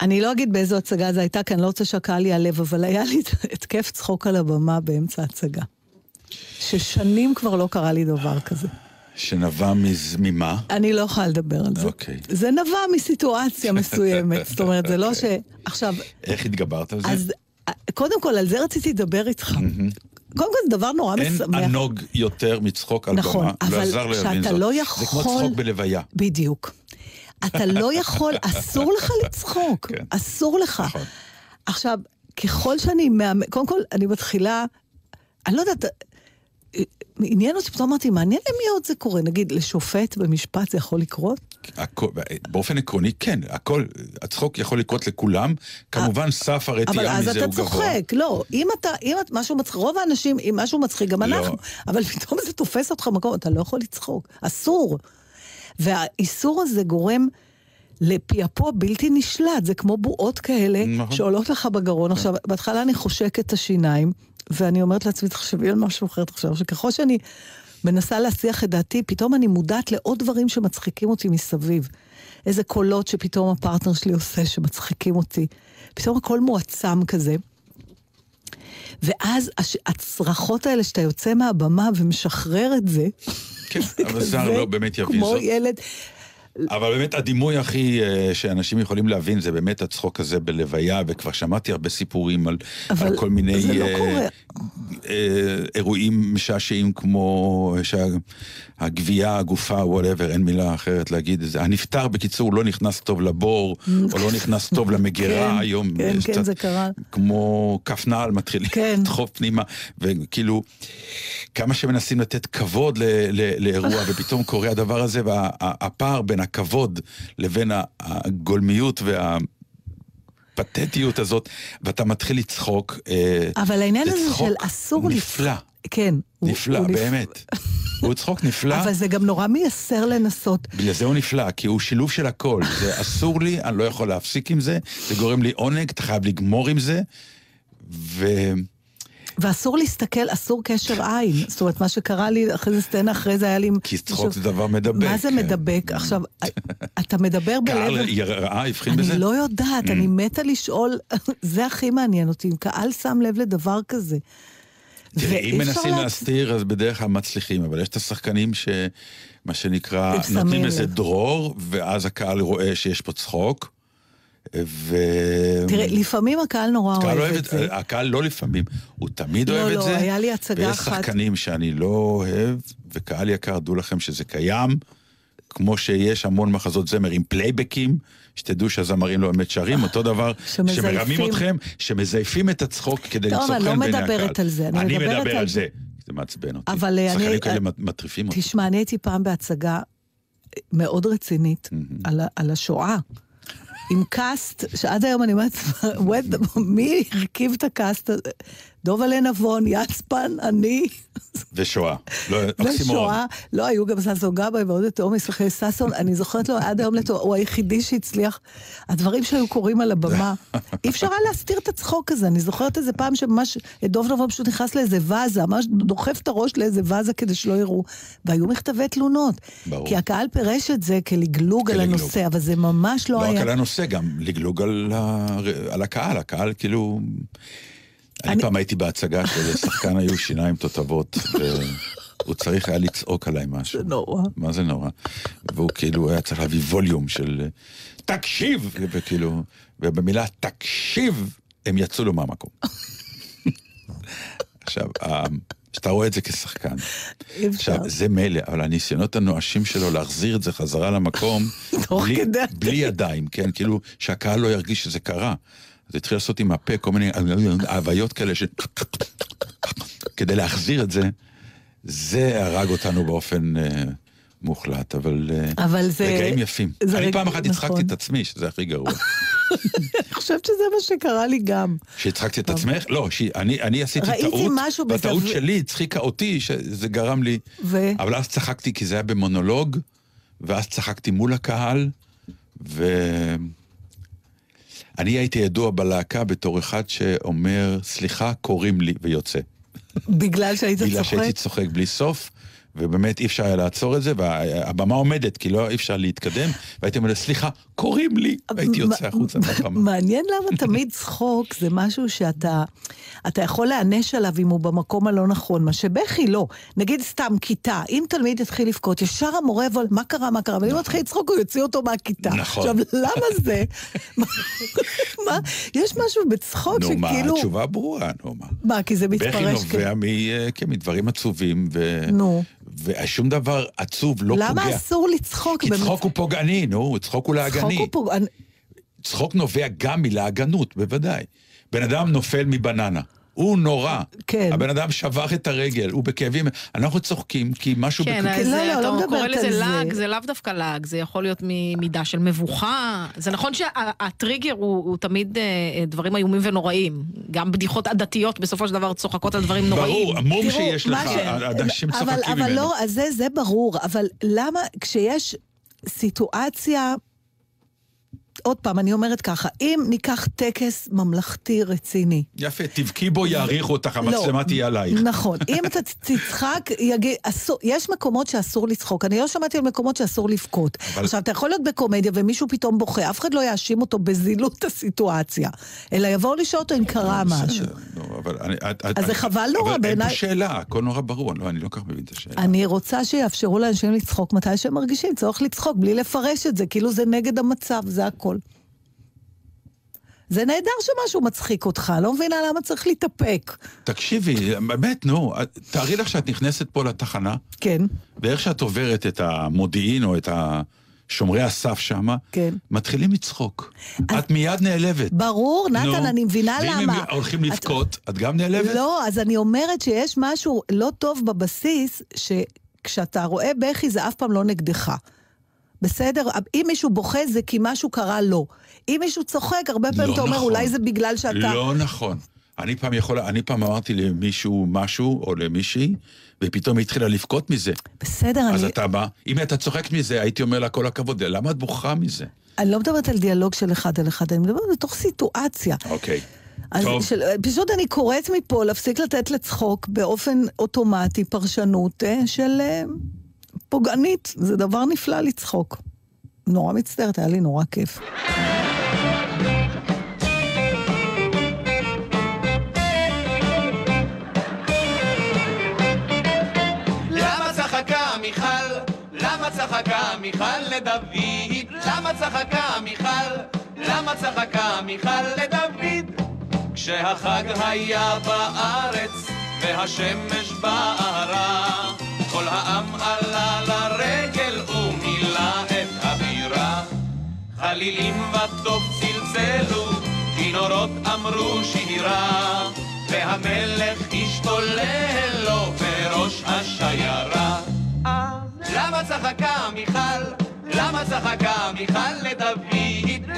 אני לא אגיד באיזו הצגה זה הייתה, כי אני לא רוצה שהקהל ייעלב, אבל היה לי התקף צחוק על הבמה באמצע הצגה. ששנים כבר לא קרה לי דבר כזה. שנבע מז... ממה? אני לא יכולה לדבר על זה. אוקיי. זה נבע מסיטואציה מסוימת. זאת אומרת, זה לא ש... עכשיו, איך התגברת על זה? אז קודם כל, על זה רציתי לדבר איתך. קודם כל זה דבר נורא אין משמח. ענוג יותר מצחוק על נכון, במה, אבל ועזר לי להבין זאת. לא זה יכול- כמו צחוק בלוויה. בדיוק. אתה לא יכול, אסור לך לצחוק, כן. אסור לך. נכון. עכשיו, ככל שאני קודם כל, אני מתחילה, אני לא יודעת, אה, עניין אותי, פתאום אמרתי, מעניין למי עוד זה קורה. נגיד, לשופט במשפט זה יכול לקרות? הכל, באופן עקרוני, כן, הכל, הצחוק יכול לקרות לכולם, כמובן סף אבל הרתיעה אז מזה אתה הוא גבוה. צוחק, לא, אם אתה, אם את, משהו מצחיק, רוב האנשים, אם משהו מצחיק, גם לא. אנחנו, אבל פתאום זה תופס אותך במקום, אתה לא יכול לצחוק, אסור. והאיסור הזה גורם לפעפוע בלתי נשלט, זה כמו בועות כאלה נכון. שעולות לך בגרון. עכשיו, בהתחלה אני חושקת את השיניים, ואני אומרת לעצמי, תחשבי על משהו אחר, תחשבי, שככל שאני מנסה להסיח את דעתי, פתאום אני מודעת לעוד דברים שמצחיקים אותי מסביב. איזה קולות שפתאום הפרטנר שלי עושה שמצחיקים אותי. פתאום הכל מועצם כזה. ואז הש- הצרחות האלה שאתה יוצא מהבמה ומשחרר את זה, כן, אבל כזה, זר לא באמת יבין כמו זאת. ילד, אבל באמת הדימוי הכי אה, שאנשים יכולים להבין זה באמת הצחוק הזה בלוויה, וכבר שמעתי הרבה סיפורים על, על כל מיני לא אה. אה, אירועים משעשעים כמו שהגווייה, הגופה, whatever, אין מילה אחרת להגיד את זה. הנפטר, בקיצור, לא נכנס טוב לבור, או לא נכנס טוב למגירה כן, היום. כן, כן, זה קרה. כמו כף נעל מתחילים כן. לדחוף פנימה, וכאילו, כמה שמנסים לתת כבוד לאירוע, ופתאום קורה הדבר הזה, והפער בין הכבוד לבין הגולמיות והפתטיות הזאת, ואתה מתחיל לצחוק. אה, אבל העניין זה הזה של אסור... נפלא, כן. נפלא, הוא באמת. הוא צחוק נפלא. אבל זה גם נורא מייסר לנסות. בגלל זה הוא נפלא, כי הוא שילוב של הכל. זה אסור לי, אני לא יכול להפסיק עם זה, זה גורם לי עונג, אתה חייב לגמור עם זה. ו... ואסור להסתכל, אסור קשר עין. זאת אומרת, מה שקרה לי, אחרי זה סצנה, אחרי זה היה לי... כי צחוק זה דבר מדבק. מה זה כן. מדבק? עכשיו, אתה מדבר קהל בלב... ראה, הבחין בזה? אני לא יודעת, Mm. אני מתה לשאול, זה הכי מעניין אותי, אם קהל שם לב לדבר כזה. תראי, אם מנסים להצ- להסתיר, אז בדרך כלל מצליחים, אבל יש את השחקנים ש... מה שנקרא, נותנים איזה. דרור, ואז הקהל רואה שיש פה צחוק, ו... תראה, לפעמים הקהל נורא הקהל אוהב אוהב את זה. הקהל לא לפעמים, הוא תמיד לא, אוהב לא, את זה. היה לי הצגה ויש אחת- שחקנים שאני לא אוהב, וקהל יקר, דעו לכם שזה קיים, כמו שיש המון מחזות זמר עם פלייבקים, שתדעו שהזמרים לא באמת שרים, אותו דבר. שמרמים אתכם, שמזייפים את הצחוק כדי טוב, למצוא אני לא חן בעיני הקהל. מדברת על זה, אני אני מדבר על- זה. זה מעצבן אותי. אבל, אה, שחקנים אני- כאלה מטריפים אותי. תשמע, אני הייתי פעם בהצגה מאוד רצינית על השואה. עם קאסט, שעד היום אני אומרת, "What- מי הרכיב את הקאסט הזה? דובלה נבון, יצפן, אני, ושואה. לא. ושואה. לא, היו גם ששון גבאי ועוד יותר עומס אחרי ששון, אני זוכרת לו עד היום לטוב, הוא היחידי שהצליח. הדברים שהיו קורים על הבמה, אי אפשר היה להסתיר את הצחוק הזה. אני זוכרת איזה פעם שממש, דוב נבון פשוט נכנס לאיזה ואזה, ממש דוחף את הראש לאיזה ואזה כדי שלא יראו. והיו מכתבי תלונות. ברור. כי הקהל פירש את זה כלגלוג על. הנושא, אבל זה ממש לא לא רק היה... על הנושא, גם לגלוג על, ה... על הקהל, הקהל כאילו... אני פעם הייתי בהצגה שלשחקן היו שיניים תותבות, והוא צריך היה לצעוק עליי משהו. זה נורא. מה זה נורא? והוא כאילו היה צריך להביא ווליום של תקשיב! וכאילו, ובמילה תקשיב, הם יצאו לו מהמקום. עכשיו, ה- כשאתה רואה את זה כשחקן. עכשיו, זה מילא, אבל הניסיונות הנואשים שלו להחזיר את זה חזרה למקום, בלי. בלי ידיים, כן? כאילו, שהקהל לא ירגיש שזה קרה. אז התחיל לעשות עם הפה כל מיני הוויות כאלה ש... כדי להחזיר את זה, זה הרג אותנו באופן אה, מוחלט, אבל... אה, אבל זה- רגעים יפים. זה אני פעם אחת הצחקתי נכון. את עצמי, שזה הכי גרוע. אני חושבת שזה מה שקרה לי גם. שהצחקתי את עצמך? לא, אני, עשיתי ראיתי טעות, משהו והטעות בזווית- שלי הצחיקה אותי, שזה גרם לי... ו... אבל אז צחקתי כי זה היה במונולוג, ואז צחקתי מול הקהל, ו... אני הייתי ידוע בלהקה בתור אחד שאומר, סליחה, קוראים לי, ויוצא. בגלל שהיית בגלל צוחק? שהייתי צוחק בלי סוף, ובאמת אי אפשר היה לעצור את זה, והבמה עומדת, כי לא אי אפשר להתקדם, והייתי אומר, סליחה, קוראים לי, והייתי יוצא החוצה מהבמה. מעניין למה תמיד צחוק זה משהו שאתה אתה יכול להיענש עליו אם הוא במקום הלא נכון, מה שבכי לא. נגיד סתם כיתה, אם תלמיד יתחיל לבכות, ישר המורה יבוא, מה קרה, מה קרה? ואם הוא יתחיל לצחוק, הוא יוציא אותו מהכיתה. נכון. עכשיו, למה זה? מה, יש משהו בצחוק נו, מה, שכאילו... התשובה ברורה, נו, מה. מה, כי זה בכי מתפרש נובע מ- אה, כן, מדברים עצובים, ו... נו. ושום דבר עצוב לא פוגע. למה אסור לצחוק? כי? צחוק הוא פוגעני, נו, צחוק הוא צחוק לעגני. הוא פוגעני. צחוק נובע גם מלעגנות, בוודאי. בן אדם נופל מבננה. הוא נורא. כן. הבן אדם שבר את הרגל, הוא בכאבים. אנחנו צוחקים כי משהו... כן, בכ- אז לא, לא, אתה לא קורא מדברת לזה על זה. לעג, זה לאו דווקא לעג, זה יכול להיות ממידה של מבוכה. זה נכון שהטריגר הוא, הוא תמיד אה, דברים איומים ונוראים. גם בדיחות עדתיות בסופו של דבר צוחקות על דברים נוראים. ברור, המום שיש לך, ש- אנשים אבל, צוחקים אבל ממנו. לא, אז זה, זה ברור, אבל למה כשיש סיטואציה... עוד פעם, אני אומרת ככה, אם ניקח טקס ממלכתי רציני, יפה, תבכי בו, יעריכו אותך, לא. המצלמה תהיה עלייך. נכון. אם אתה תצחק, יגיד, אסור, יש מקומות שאסור לצחוק. אני לא שמעתי על מקומות שאסור לבכות. אבל- עכשיו, אתה יכול להיות בקומדיה ומישהו פתאום בוכה, אף אחד לא יאשים אותו בזילות הסיטואציה, אלא יבואו לשאול אותו אם קרה משהו. אבל אני... את- אז זה את- חבל נורא אבל אין בעיניי. פה שאלה, הכל נורא ברור, לא, אני לא כל כך מבין את השאלה. אני רוצה שיאפשרו לאנשים לצחוק מתי שהם מרגישים צורך לצחוק, בלי לפרש את זה, כאילו זה נגד המצב, זה הכל. זה נהדר שמשהו מצחיק אותך, לא מבינה למה צריך להתאפק. תקשיבי, באמת, נו, תארי לך שאת נכנסת פה לתחנה, כן, ואיך שאת עוברת את המודיעין או את שומרי הסף שם, כן. מתחילים לצחוק. את מיד נעלבת. ברור, נתן, נו, אני מבינה ואם למה. הם הולכים את- לבכות, את גם נעלבת? לא, אז אני אומרת שיש משהו לא טוב בבסיס, שכשאתה רואה בכי זה אף פעם לא נגדך. בסדר? אם מישהו בוכה זה כי משהו קרה לו. אם מישהו צוחק, הרבה פעמים לא אתה אומר, נכון. אולי זה בגלל שאתה... לא נכון. אני פעם יכול, אני פעם אמרתי למישהו משהו, או למישהי, ופתאום היא התחילה לבכות מזה. בסדר, אז אני... אתה בא, אם אתה צוחק מזה, הייתי אומר לה כל הכבוד, למה את בוכה מזה? אני לא מדברת על דיאלוג של אחד על אחד, אני מדברת בתוך סיטואציה. אוקיי. אז טוב. של, פשוט אני קוראת מפה להפסיק לתת לצחוק באופן אוטומטי פרשנות אה, של אה, פוגענית. זה דבר נפלא לצחוק. נורא מצטערת, היה לי נורא כיף. צחקה מיכל לדוד? למה צחקה מיכל? למה צחקה מיכל לדוד? כשהחג היה בארץ והשמש בערה כל העם עלה לרגל ומילא את הבירה חלילים וטוב צלצלו, כינורות אמרו שירה, והמלך השתולל צחקה מיכל? למה צחקה מיכל לדוד?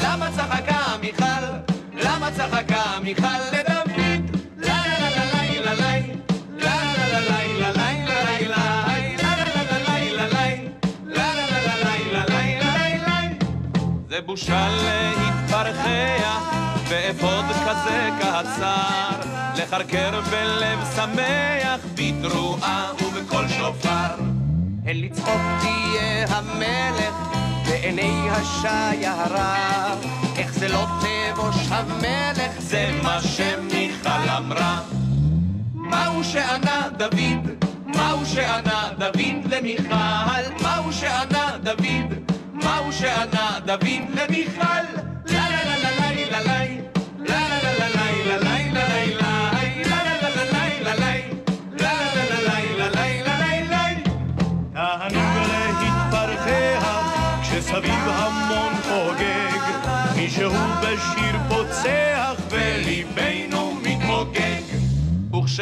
למה צחקה מיכל? למה צחקה מיכל לדוד? לה לה לה לה לה לה לה לה לה לה לה זה בושה להתפרחע באפוד כזה קצר, לחרקר בלב שמח בתרועה ובקול שופר. הן לצחוק תהיה המלך בעיני השיירה, איך זה לא תבוש המלך, זה מה שמיכל אמרה. מהו שענה דוד? מהו שענה דוד למיכל? מהו שענה דוד? מהו שענה דוד למיכל? לה לה לה לה לה לה לה לה לה לה לה לה לה לה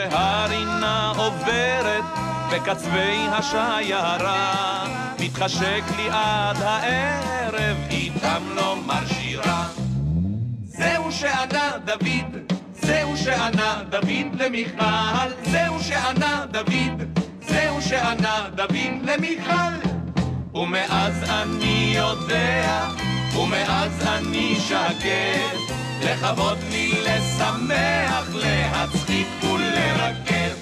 וכשהרינה עוברת בקצווי השיירה. מתחשק לי עד הערב איתם לומר שירה זהו שענה דוד, זהו שענה דוד למיכל, זהו שענה דוד, זהו שענה דוד למיכל. ומאז אני יודע, ומאז אני שקט, לכבוד לי לשמח, להצחיק ולרקד.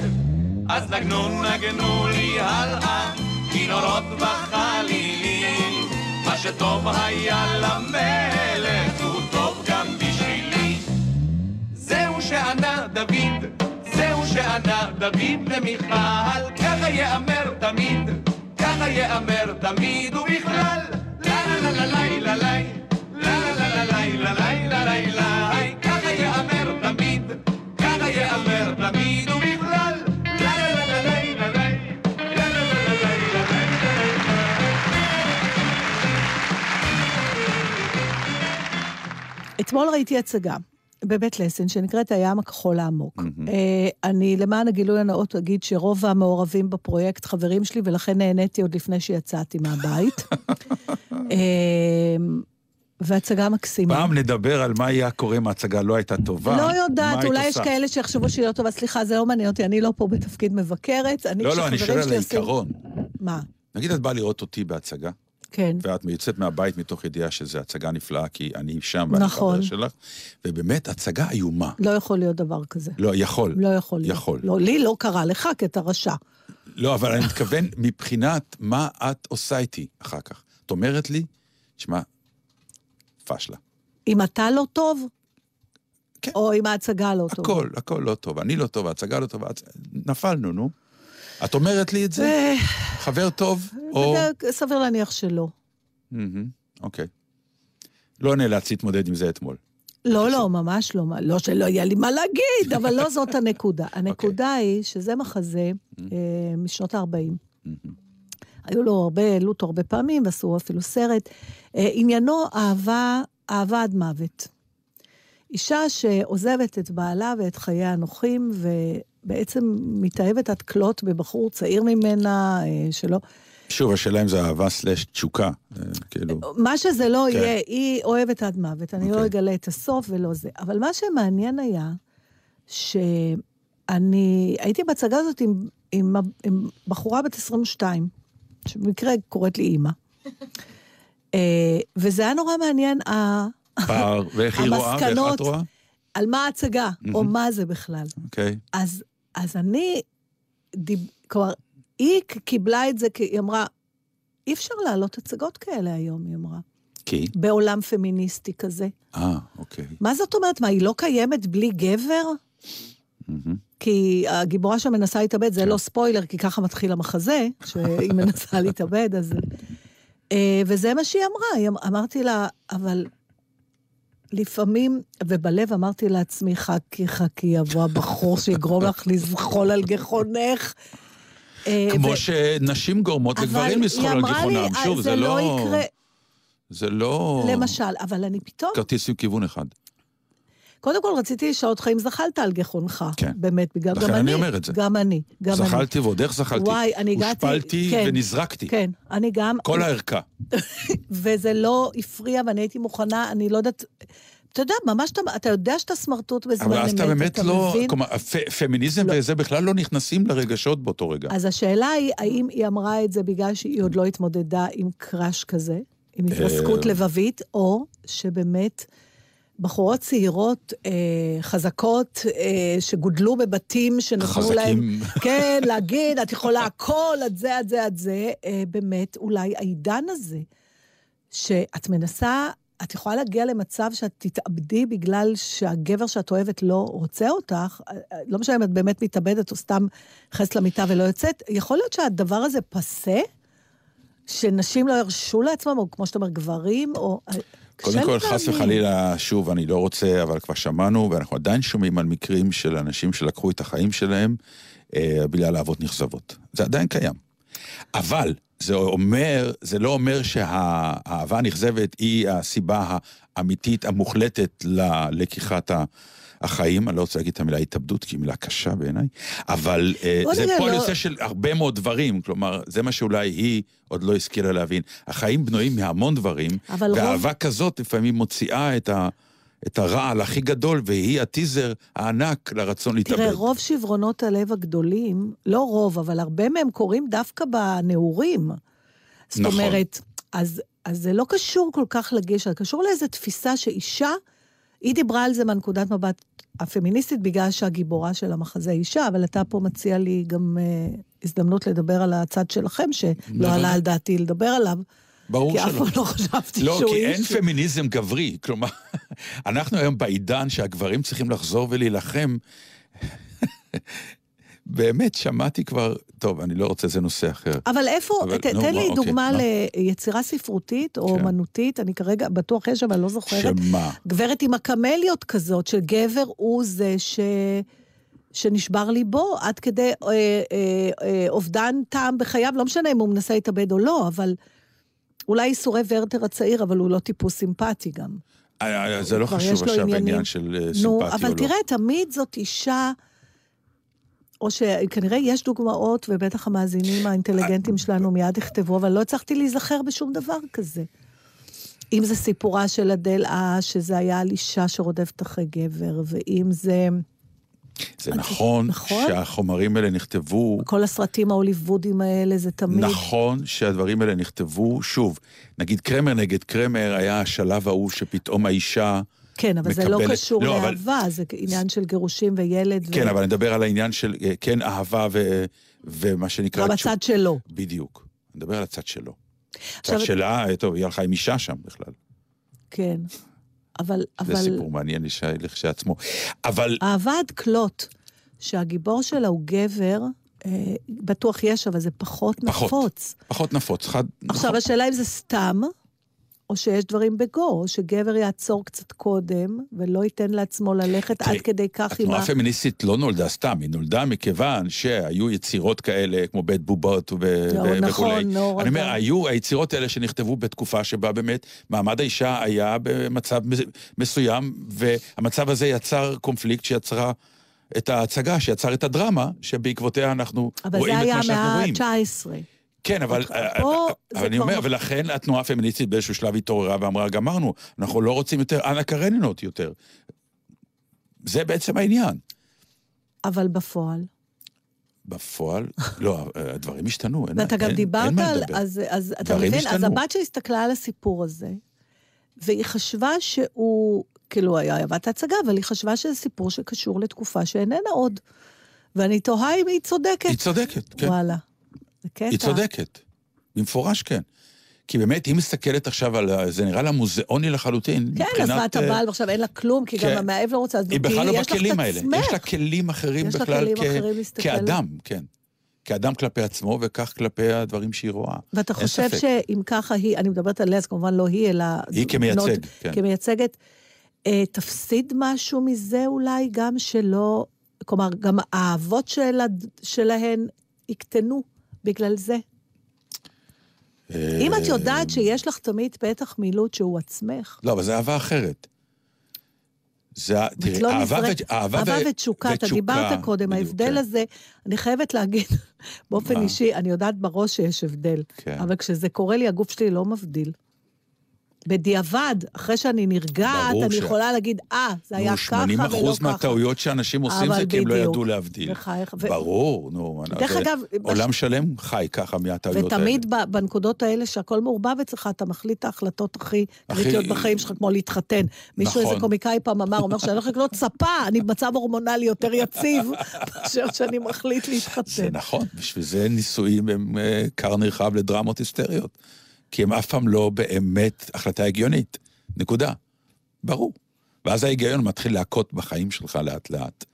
אז נגנו נגנו לי הלאה, כינורות וחלילים. מה שטוב היה למלך הוא טוב גם בשבילי. זהו שענה דוד, זהו שענה דוד למיכל, ככה יאמר תמיד, ככה יאמר תמיד, ובכלל, לה לה לה לה לה לה לה לה לה לה לה לה לה לה ככה יאמר תמיד, ככה יאמר תמיד, לה אתמול ראיתי הצגה בבית לסין שנקראת הים הכחול העמוק. אה, אני למען הגילוי הנאות אגיד שרוב המעורבים בפרויקט חברים שלי, ולכן נהניתי עוד לפני שיצאתי מהבית. והצגה מקסימה. פעם נדבר על מה היה קורה אם ההצגה לא הייתה טובה. לא יודעת, אולי יש? כאלה שיחשבו שהיא לא טובה. סליחה, זה לא מעניין אותי, אני לא פה בתפקיד מבקרת. לא, לא, אני שואל על העיקרון. מה? נגיד את באה לראות אותי בהצגה, כן. ואת יוצאת מהבית מתוך ידיעה שזו הצגה נפלאה, כי אני שם ואני נכון. חבר שלך, ובאמת, הצגה איומה. לא יכול להיות דבר כזה. לא, יכול. לא יכול להיות. יכול. לא, לי לא קרה, לך כי אתה רשע. לא, אבל אני מתכוון מבחינת מה את עושה איתי אחר כך. את אומרת לי, שמע, פשלה. אם אתה לא טוב, או אם ההצגה לא טובה. הכל, הכל לא טוב. אני לא טוב, ההצגה לא טובה. נפלנו, נו. את אומרת לי את זה? אה, חבר טוב, או... סביר להניח שלא. אוקיי. לא נאלץ להתמודד עם זה אתמול. לא, לא, ממש לא. לא שלא יהיה לי מה להגיד, אבל לא זאת הנקודה. אוקיי. הנקודה היא שזה מחזה אה, משנות ה-40. היו לו הרבה, העלו אותו הרבה פעמים, ועשו אפילו סרט. אה, עניינו אהבה, אהבה עד מוות. אישה שעוזבת את בעלה ואת חייה הנוחים, ובעצם מתאהבת עד כלות בבחור צעיר ממנה, אה, שלא... שוב, השאלה אם זה אהבה סלש תשוקה. אה, כאילו, מה שזה לא כן. יהיה, היא אוהבת עד מוות, אני לא אגלה את הסוף ולא זה. אבל מה שמעניין היה, שאני הייתי בהצגה הזאת עם, עם, עם בחורה בת 22, שבמקרה קוראת לי אימא. אה, וזה היה נורא מעניין, פער, ואיך היא רואה, ואיך. את רואה? על מה ההצגה, או. מה זה בכלל. אוקיי. אז, אז אני, דיב, כלומר, היא קיבלה את זה כי היא אמרה, אי אפשר להעלות הצגות כאלה היום, היא אמרה. כי? בעולם פמיניסטי כזה. אה, אוקיי. מה זאת אומרת? מה, היא לא קיימת בלי גבר? מהמם. כי הגיבורה שם מנסה להתאבד, כן. זה לא ספוילר, כי ככה מתחיל המחזה, שהיא מנסה להתאבד, אז... אה, וזה מה שהיא אמרה, אמ- אמרתי לה, אבל לפעמים, ובלב אמרתי לעצמי, חכי, חכי, יבוא הבחור שיגרום לך לזחול על גחונך. אה, כמו ו- שנשים גורמות לגברים לזחול על גיחונם. "אה, שוב, זה זה לא לא... יקרה." זה לא... למשל, אבל אני פתאום... כרטיס עם כיוון אחד. קודם כל רציתי לשאול אותך אם זחלת על גחונך. כן. באמת, בגלל... לכן גם אני אומר את זה. גם אני. גם אני. זחלתי ועוד איך זחלתי. וואי, אני הגעתי... הושפלתי כן, ונזרקתי. כן, אני גם... כל הערכה. וזה לא הפריע, ואני הייתי מוכנה, אני לא יודעת... אתה יודע, ממש אתה, אתה יודע שאתה סמרטוט בזמן אבל אמת, אז אתה באמת לא... מבין? כלומר, הפ- פמיניזם וזה בכלל לא נכנסים לרגשות באותו רגע. אז השאלה היא, האם היא אמרה את זה בגלל שהיא עוד לא התמודדה עם קראש כזה, עם התרסקות אה. לבבית, או שבאמת בחורות צעירות, אה, חזקות, אה, שגודלו בבתים שנתנו חזקים. להם, כן, להגיד, את יכולה הכל, את זה, את זה, את זה, אה, באמת, אולי העידן הזה, שאת מנסה, את יכולה להגיע למצב שאת תתאבדי בגלל שהגבר שאת אוהבת לא רוצה אותך, אה, אה, לא משנה אם את באמת מתאבדת או סתם נכנסת למיטה ולא יוצאת, יכול להיות שהדבר הזה פסה? שנשים לא ירשו לעצמם, או כמו שאתה אומר, גברים, או... קודם כל, חס להאמין. וחלילה, שוב, אני לא רוצה, אבל כבר שמענו, ואנחנו עדיין שומעים על מקרים של אנשים שלקחו את החיים שלהם אה, בגלל אהבות נכזבות. זה עדיין קיים. אבל זה אומר, זה לא אומר שהאהבה הנכזבת היא הסיבה האמיתית, המוחלטת ללקיחת ה... החיים, אני לא רוצה להגיד את המילה התאבדות, כי היא מילה קשה בעיניי, אבל בוא זה פועל לא- יוצא של הרבה מאוד דברים, כלומר, זה מה שאולי היא עוד לא השכילה להבין. החיים בנויים מהמון דברים, אבל רוב- ואהבה כזאת לפעמים מוציאה את, ה, את הרעל הכי גדול, והיא הטיזר הענק לרצון להתאבד. תראה, רוב שברונות הלב הגדולים, לא רוב, אבל הרבה מהם קורים דווקא בנעורים. זאת נכון. אומרת, אז, אז זה לא קשור כל כך לגיל, זה קשור לאיזו תפיסה שאישה היא דיברה על זה מהנקודת מבט הפמיניסטית, בגלל שהגיבורה של המחזה אישה, אבל אתה פה מציע לי גם אה, הזדמנות לדבר על הצד שלכם, שלא בוודאי. עלה על דעתי לדבר עליו. ברור כי שלא. אף פעם לא חשבתי לא, שהוא כי איש. אין פמיניזם גברי. כלומר, אנחנו היום בעידן שהגברים צריכים לחזור ולהילחם. באמת, שמעתי כבר, טוב, אני לא רוצה, זה נושא אחר. אבל איפה, אבל, ת, נו, תן לי אוקיי, דוגמה מה? ליצירה ספרותית או כן. אומנותית, אני כרגע בטוח יש, אבל לא זוכרת. שמה? גברת עם הקמליות כזאת, שגבר הוא זה ש... שנשבר ליבו עד כדי אה, אה, אה, אובדן טעם בחייו, לא משנה אם הוא מנסה להתאבד או לא, אבל אולי ייסורי ורטר הצעיר, אבל הוא לא טיפוס סימפטי גם. אה, אה, זה לא חשוב עכשיו. העניין של אה, נו, סימפטיה אבל או לא. תראה, תמיד זאת אישה, או שכנראה יש דוגמאות, ובטח המאזינים האינטליגנטים שלנו מיד יכתבו, אבל לא הצלחתי להיזכר בשום דבר כזה. אם זה סיפורה של אדל אה, שזה היה על אישה שרודפת אחרי גבר, ואם זה זה נכון נכון? שהחומרים האלה נכתבו, כל הסרטים ההוליוודיים האלה, זה תמיד... נכון שהדברים האלה נכתבו, שוב, נגיד קרמר נגד קרמר היה השלב ההוא שפתאום האישה... כן, אבל זה לא מקבלת- קשור לא, אבל- לאהבה, זה עניין של גירושים וילד. כן, ו... אבל אני מדבר על העניין של אה, כן אהבה ו... ומה שנקרא... גם הצד שלו. בדיוק. אני מדבר על הצד שלו. עכשיו- הצד שלה, אה, טוב, היא הלכה עם אישה שם בכלל. כן. אבל... זה אבל... סיפור מעניין לכשעצמו. אבל... אהבה עד כלות, שהגיבור שלה הוא גבר, אה, בטוח יש, אבל זה פחות פחות. נפוץ. פחות נפוץ. חד... עכשיו, השאלה אם זה סתם, או שיש דברים בגו, או שגבר יעצור קצת קודם, ולא ייתן לעצמו ללכת עד כדי כך עם התנועה ה... הפמיניסטית לא נולדה סתם, היא נולדה מכיוון שהיו יצירות כאלה, כמו בית בובות ו- לא, ו- נכון, וכולי. נור אני אומר. היו היצירות האלה שנכתבו בתקופה שבה באמת מעמד האישה היה במצב מס- מסוים, והמצב הזה יצר קונפליקט שיצרה את ההצגה, שיצר את הדרמה, שבעקבותיה אנחנו אבל רואים זה את היה מה שאנחנו המאה רואים. ה-19. כן, אבל, פה אבל זה אני כבר אומר, ולכן התנועה הפמיניסטית באיזשהו שלב התעוררה ואמרה, גמרנו, אנחנו לא רוצים יותר אנה קרנינות יותר. זה בעצם העניין. אבל בפועל. בפועל, לא, הדברים השתנו, אין, ואתה גם דיברת מה על... לדבר. אז, אז אתה מבין? אז השתנו. הבת שלי הסתכלה על הסיפור הזה, והיא חשבה שהוא, כאילו, היה אהבת ההצגה, אבל היא חשבה שזה סיפור שקשור לתקופה שאיננה עוד. ואני תוהה אם היא צודקת. היא צודקת, כן. וואלה. זה קטע. היא צודקת, במפורש כן. כי באמת, היא מסתכלת עכשיו על... זה נראה לה מוזיאוני לחלוטין, כן, עזבה את אה, הבעל, ועכשיו אין לה כלום, כי גם כן. המאהב לא רוצה, אז היא בכלל לא בכלים האלה. יש לה כלים אחרים יש בכלל כלים כ- אחרים. כאדם, כן. כאדם כלפי עצמו, וכך כלפי הדברים שהיא רואה. ואתה חושב ספק. שאם ככה היא, אני מדברת עליה, אז כמובן לא היא, אלא... היא כמייצג, בנות- כן. כמייצגת, אה, תפסיד משהו מזה אולי גם שלא... כלומר, גם האהבות שלה, שלהן יקטנו בגלל זה. אם את יודעת שיש לך תמיד פתח מילוט שהוא עצמך, לא, אבל זה אהבה אחרת. זה, תראי, לא אהבה, נפרד- ו, אהבה, אהבה ו, ותשוקה, אתה דיברת קודם, בדיוק, ההבדל כן. הזה, אני חייבת להגיד, באופן מה? אישי, אני יודעת בראש שיש הבדל, כן. אבל כשזה קורה לי, הגוף שלי לא מבדיל. בדיעבד, אחרי שאני נרגעת, אני ש- יכולה להגיד, אה, זה היה ככה 80 ולא ככה. מהטעויות שאנשים עושים זה כי הם לא. ידעו להבדיל. בחייך, ו- ברור, נו. דרך זה- אגב, עולם שלם חי ככה מהטעויות האלה. ותמיד בנקודות האלה שהכל מעורבב אצלך, אתה מחליט את ההחלטות הכי קריטיות בחיים שלך, כמו להתחתן. מישהו, נכון. איזה קומיקאי פעם אמר, אומר שאני הולך לקנות ספה, אני במצב הורמונלי יותר יציב, מאשר שאני מחליט זה להתחתן. נכון, בשביל זה נישואים הם אה, כר נרחב לדרמות היסטריות. כי הם אף פעם לא באמת החלטה הגיונית. נקודה. ברור. ואז ההיגיון מתחיל להכות בחיים שלך לאט לאט.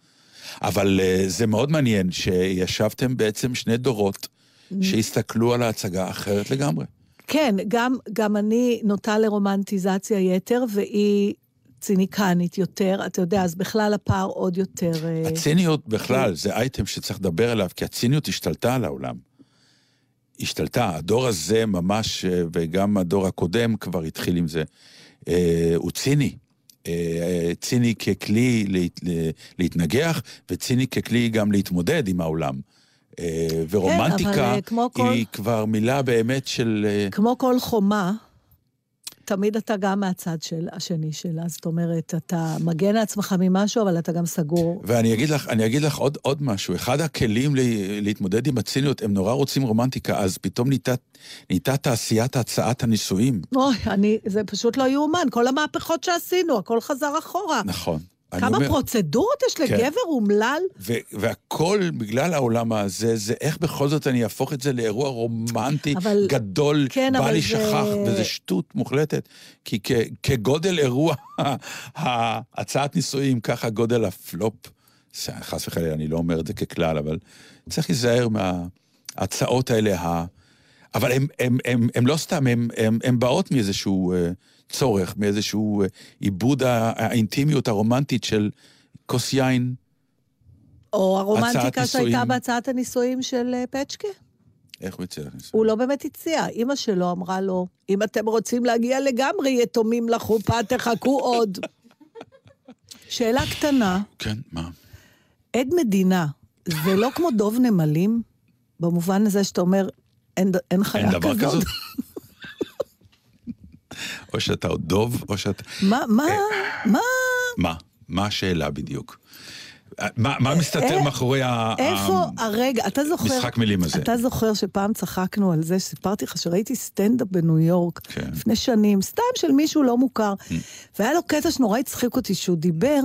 אבל אה, זה מאוד מעניין שישבתם בעצם שני דורות שהסתכלו על ההצגה אחרת לגמרי. כן, גם, גם אני נוטה לרומנטיזציה יתר, והיא ציניקנית יותר, אתה יודע, אז בכלל הפער עוד יותר... אה, הציניות בכלל זה אייטם שצריך לדבר עליו, כי הציניות השתלטה על העולם. השתלטה. הדור הזה ממש, אה, וגם הדור הקודם כבר התחיל עם זה, אה, הוא ציני. אה, ציני ככלי להת, לה- להתנגח, וציני ככלי גם להתמודד עם העולם. ורומנטיקה כן, אבל, כמו כל- היא כבר מילה באמת של... כמו כל חומה, תמיד אתה גם מהצד של השני שלה. זאת אומרת, אתה מגן לעצמך ממשהו, אבל אתה גם סגור. ואני אגיד לך, אני אגיד לך עוד, עוד משהו. אחד הכלים לה, להתמודד עם הציניות, הם נורא רוצים רומנטיקה, אז פתאום נהייתה, נהייתה תעשיית הצעת הנישואים. אוי, אני, זה פשוט לא יאומן. כל המהפכות שעשינו, הכל חזר אחורה. נכון. כמה אומר- פרוצדורות יש כן. לגבר אומלל? ו- והכל בגלל העולם הזה, זה איך בכל זאת אני אהפוך את זה לאירוע רומנטי אבל- גדול, כן, אבל יישכח, זה- וזה שטות מוחלטת. כי כ- כגודל אירוע הצעת נישואים, ככה גודל הפלופ. חס וחלילה, אני לא אומר את זה ככלל, אבל צריך להיזהר מההצעות האלה. ה... אבל הם, הם, הם, הם לא סתם, הם, הם, הם באות מאיזשהו אה, צורך, מאיזשהו אה, עיבוד האינטימיות הרומנטית של כוס יין. או הרומנטיקה שהייתה. בהצעת הנישואים של אה, פצ'קה? איך הוא יצא להכניס? הוא לא באמת הציע. אימא שלו אמרה לו, אם אתם רוצים להגיע לגמרי יתומים לחופה, תחכו עוד. שאלה קטנה, כן, מה? עד מדינה, זה לא כמו דוב נמלים? במובן הזה שאתה אומר, אין, אין חיה אין דבר כזאת? או שאתה עוד דוב, או שאתה... מה, מה, מה? מה? מה השאלה בדיוק? מה, מה מסתתר אה, מאחורי ה... איפה ה- הרגע, אתה זוכר... משחק מילים הזה. אתה זוכר שפעם צחקנו על זה, סיפרתי לך שראיתי סטנדאפ בניו יורק, כן. לפני שנים, סתם של מישהו לא מוכר, והיה לו קטע שנורא הצחיק אותי, שהוא דיבר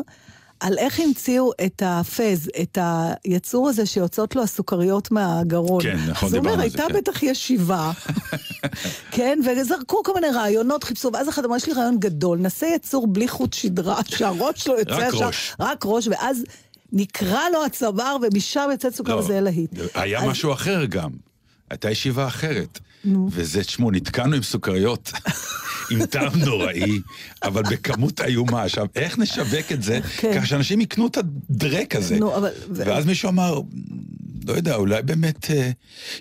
על איך המציאו את הפז, את היצור הזה שיוצאות לו הסוכריות מהגרון. כן, נכון, דיברנו על זה, הייתה כן." בטח ישיבה, כן, וזרקו כל מיני רעיונות, חיפשו, ואז אחד אמר, יש לי רעיון גדול, נעשה יצור בלי חוט שדרה, שהראש שלו יוצא רק ישר, ראש. רק ראש, ואז נקרע לו הצוואר, ומשם יוצא סוכר לא, וזה להיט. היה אז- משהו אחר גם. הייתה ישיבה אחרת. נו. וזה, תשמעו, נתקענו עם סוכריות, עם טעם נוראי, אבל בכמות איומה. עכשיו, איך נשווק את זה, ככה שאנשים יקנו את הדרק הזה? כן. נו, אבל- ואז מישהו אמר, לא יודע, אולי באמת, אה,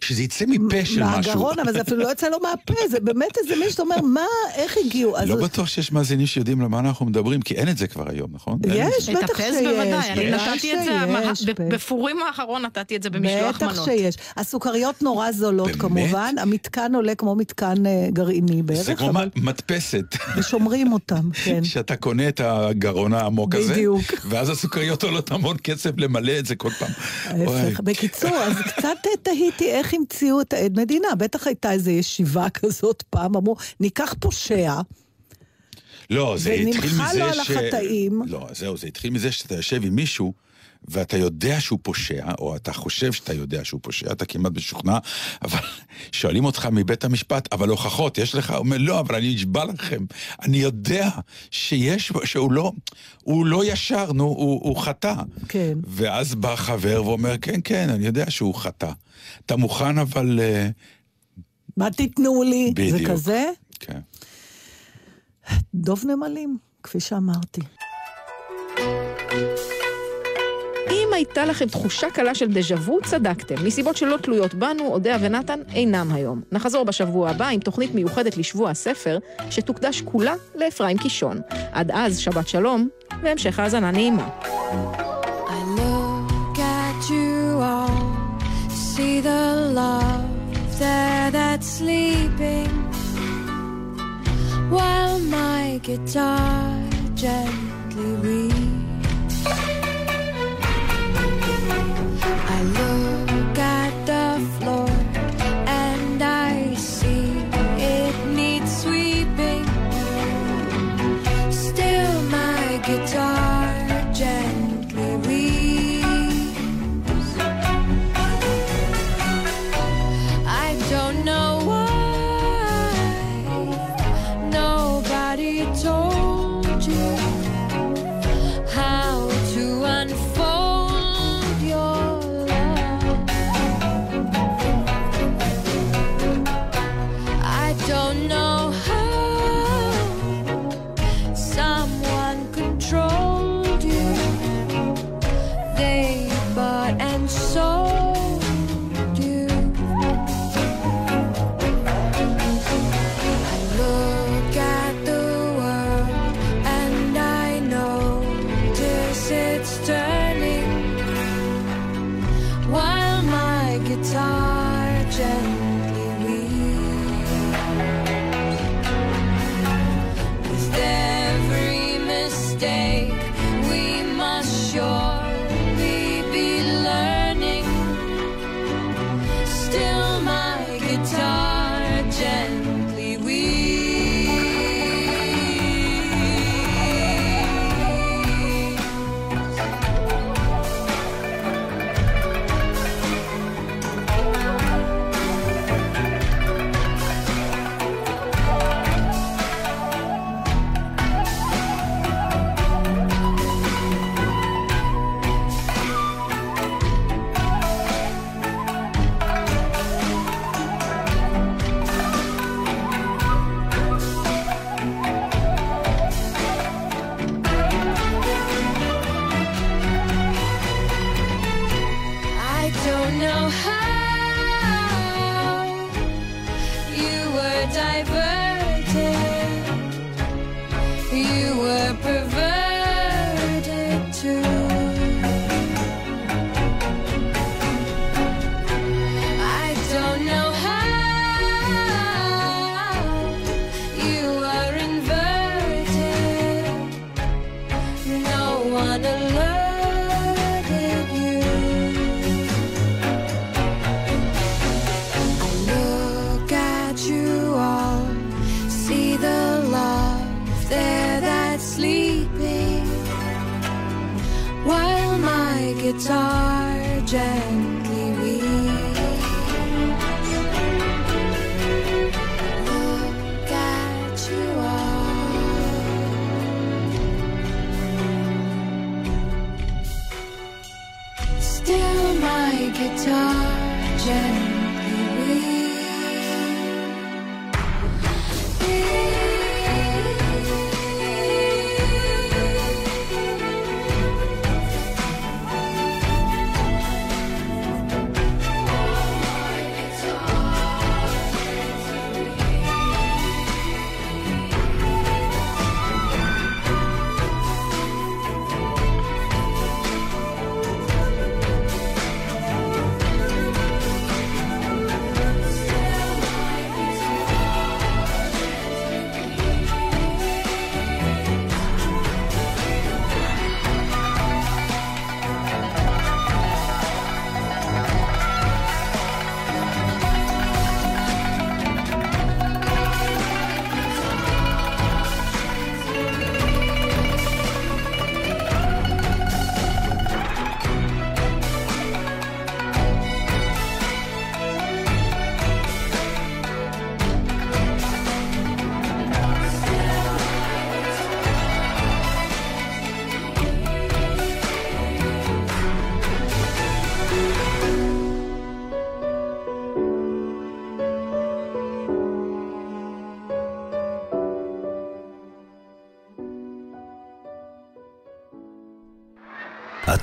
שזה יצא מפה של משהו. מהגרון, אבל זה אפילו לא יצא לו מהפה, זה באמת איזה מישהו שאתה אומר, מה, איך הגיעו? אז לא בטוח שיש מאזינים שיודעים למה אנחנו מדברים, כי אין את זה כבר היום, נכון? את יש. את בטח שיש. בוודאי, אני נתתי את זה. בפורים האחרון נתתי את זה במשלוח מנות. בטח שיש. הסוכריות נורא זולות כמובן, המתקן עולה כמו מתקן אה, גרעיני זה בערך, כמו אבל מדפסת. ושומרים אותם, כן. שאתה קונה את הגרון העמוק הזה, בדיוק. ואז הסוכריות עולות המון כסף למלא את זה כל פעם. ההפך. בקיצור, אז קצת תהיתי איך המציאו את העד מדינה. בטח הייתה איזו ישיבה כזאת פעם, אמרו, ניקח פושע, לא, זה התחיל מזה ש... ונמחל לו על החטאים. לא, זהו, זה התחיל מזה שאתה יושב עם מישהו, ואתה יודע שהוא פושע, או אתה חושב שאתה יודע שהוא פושע, אתה כמעט משוכנע, אבל שואלים אותך מבית המשפט, אבל הוכחות, יש לך? הוא אומר, לא, אבל אני נשבע לכם, אני יודע שיש, שהוא לא, הוא לא ישר, נו, הוא, הוא חטא. כן. ואז בא חבר ואומר, כן, כן, אני יודע שהוא חטא. אתה מוכן אבל... אה, מה תיתנו לי? זה בדיוק. כזה? כן. דוב נמלים, כפי שאמרתי. הייתה לכם תחושה קלה של דז'ה וו, צדקתם. מסיבות שלא תלויות בנו, אודיה ונתן אינם היום. נחזור בשבוע הבא עם תוכנית מיוחדת לשבוע הספר, שתוקדש כולה לאפרים קישון. עד אז, שבת שלום, והמשך האזנה נעימה. See while my guitar gently weeps.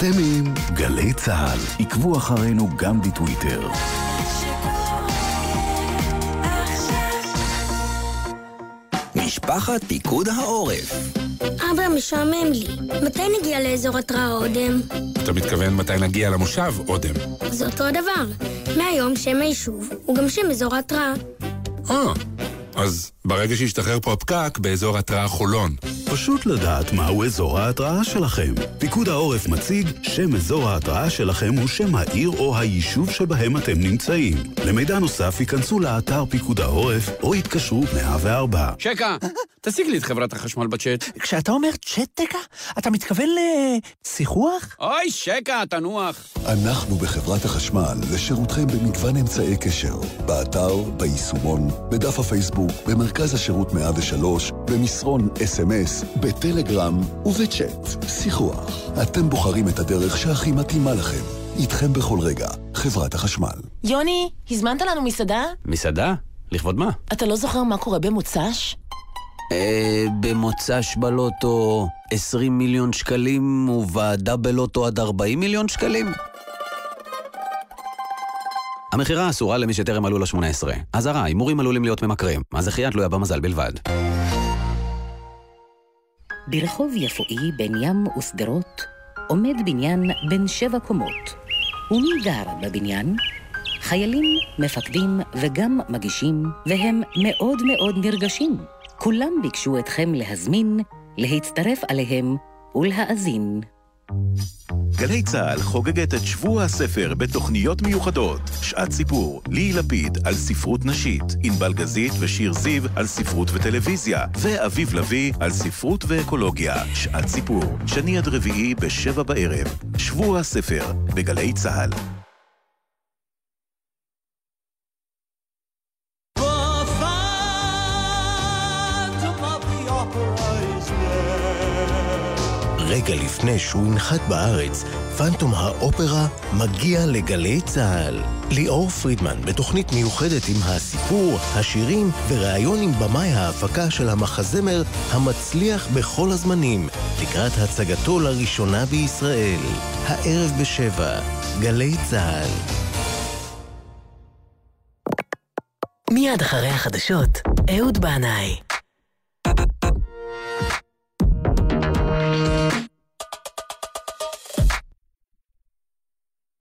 אתם עם גלי צה"ל. עקבו אחרינו גם בטוויטר. משפחת פיקוד העורף. אבא, משעמם לי. מתי נגיע לאזור התראה אודם? אתה מתכוון מתי נגיע למושב, אודם. זה אותו הדבר. מהיום שם היישוב הוא גם שם אזור ההתראה. אה, אז ברגע שישתחרר פה הפקק, באזור התראה חולון. פשוט לדעת מהו אזור ההתראה שלכם. פיקוד העורף מציג שם אזור ההתראה שלכם הוא שם העיר או היישוב שבהם אתם נמצאים. למידע נוסף ייכנסו לאתר פיקוד העורף או יתקשרו 104. שקה, תשיג לי את חברת החשמל בצ'אט. כשאתה אומר צ'טקה, אתה מתכוון לשיחוח? אוי, שקה, תנוח. אנחנו בחברת החשמל לשירותכם במגוון אמצעי קשר, באתר, ביישומון, בדף הפייסבוק, במרכז השירות 103, במסרון אס.אם.אס, בטלגרם ובצ'אט. שיחוח. אתם בוחרים את הדרך שהכי מתאימה לכם. איתכם בכל רגע, חברת החשמל. יוני, הזמנת לנו מסעדה? מסעדה? לכבוד מה? אתה לא זוכר מה קורה במוצ"ש? אה, במוצ"ש בלוטו 20 מיליון שקלים וועדה בלוטו עד 40 מיליון שקלים? המכירה אסורה למי שטרם מלאו ל-18. אזהרה, הימורים עלולים להיות ממכרים. הזכייה תלויה במזל בלבד. ברחוב יפואי בין ים ושדרות עומד בניין בן שבע קומות. ומי גר בבניין? חיילים, מפקדים וגם מגישים, והם מאוד מאוד נרגשים. כולם ביקשו אתכם להזמין, להצטרף עליהם ולהאזין. גלי צה"ל חוגגת את שבוע הספר בתוכניות מיוחדות. שעת סיפור, ליהי לפיד על ספרות נשית, ענבל גזית ושיר זיו על ספרות וטלוויזיה, ואביב לביא על ספרות ואקולוגיה. שעת סיפור, שני עד רביעי בשבע בערב. שבוע הספר בגלי צה"ל. רגע לפני שהוא ינחת בארץ, פנטום האופרה מגיע לגלי צה"ל. ליאור פרידמן בתוכנית מיוחדת עם הסיפור, השירים וראיון עם במאי ההפקה של המחזמר המצליח בכל הזמנים, לקראת הצגתו לראשונה בישראל. הערב בשבע, גלי צה"ל. מיד אחרי החדשות, אהוד בנאי.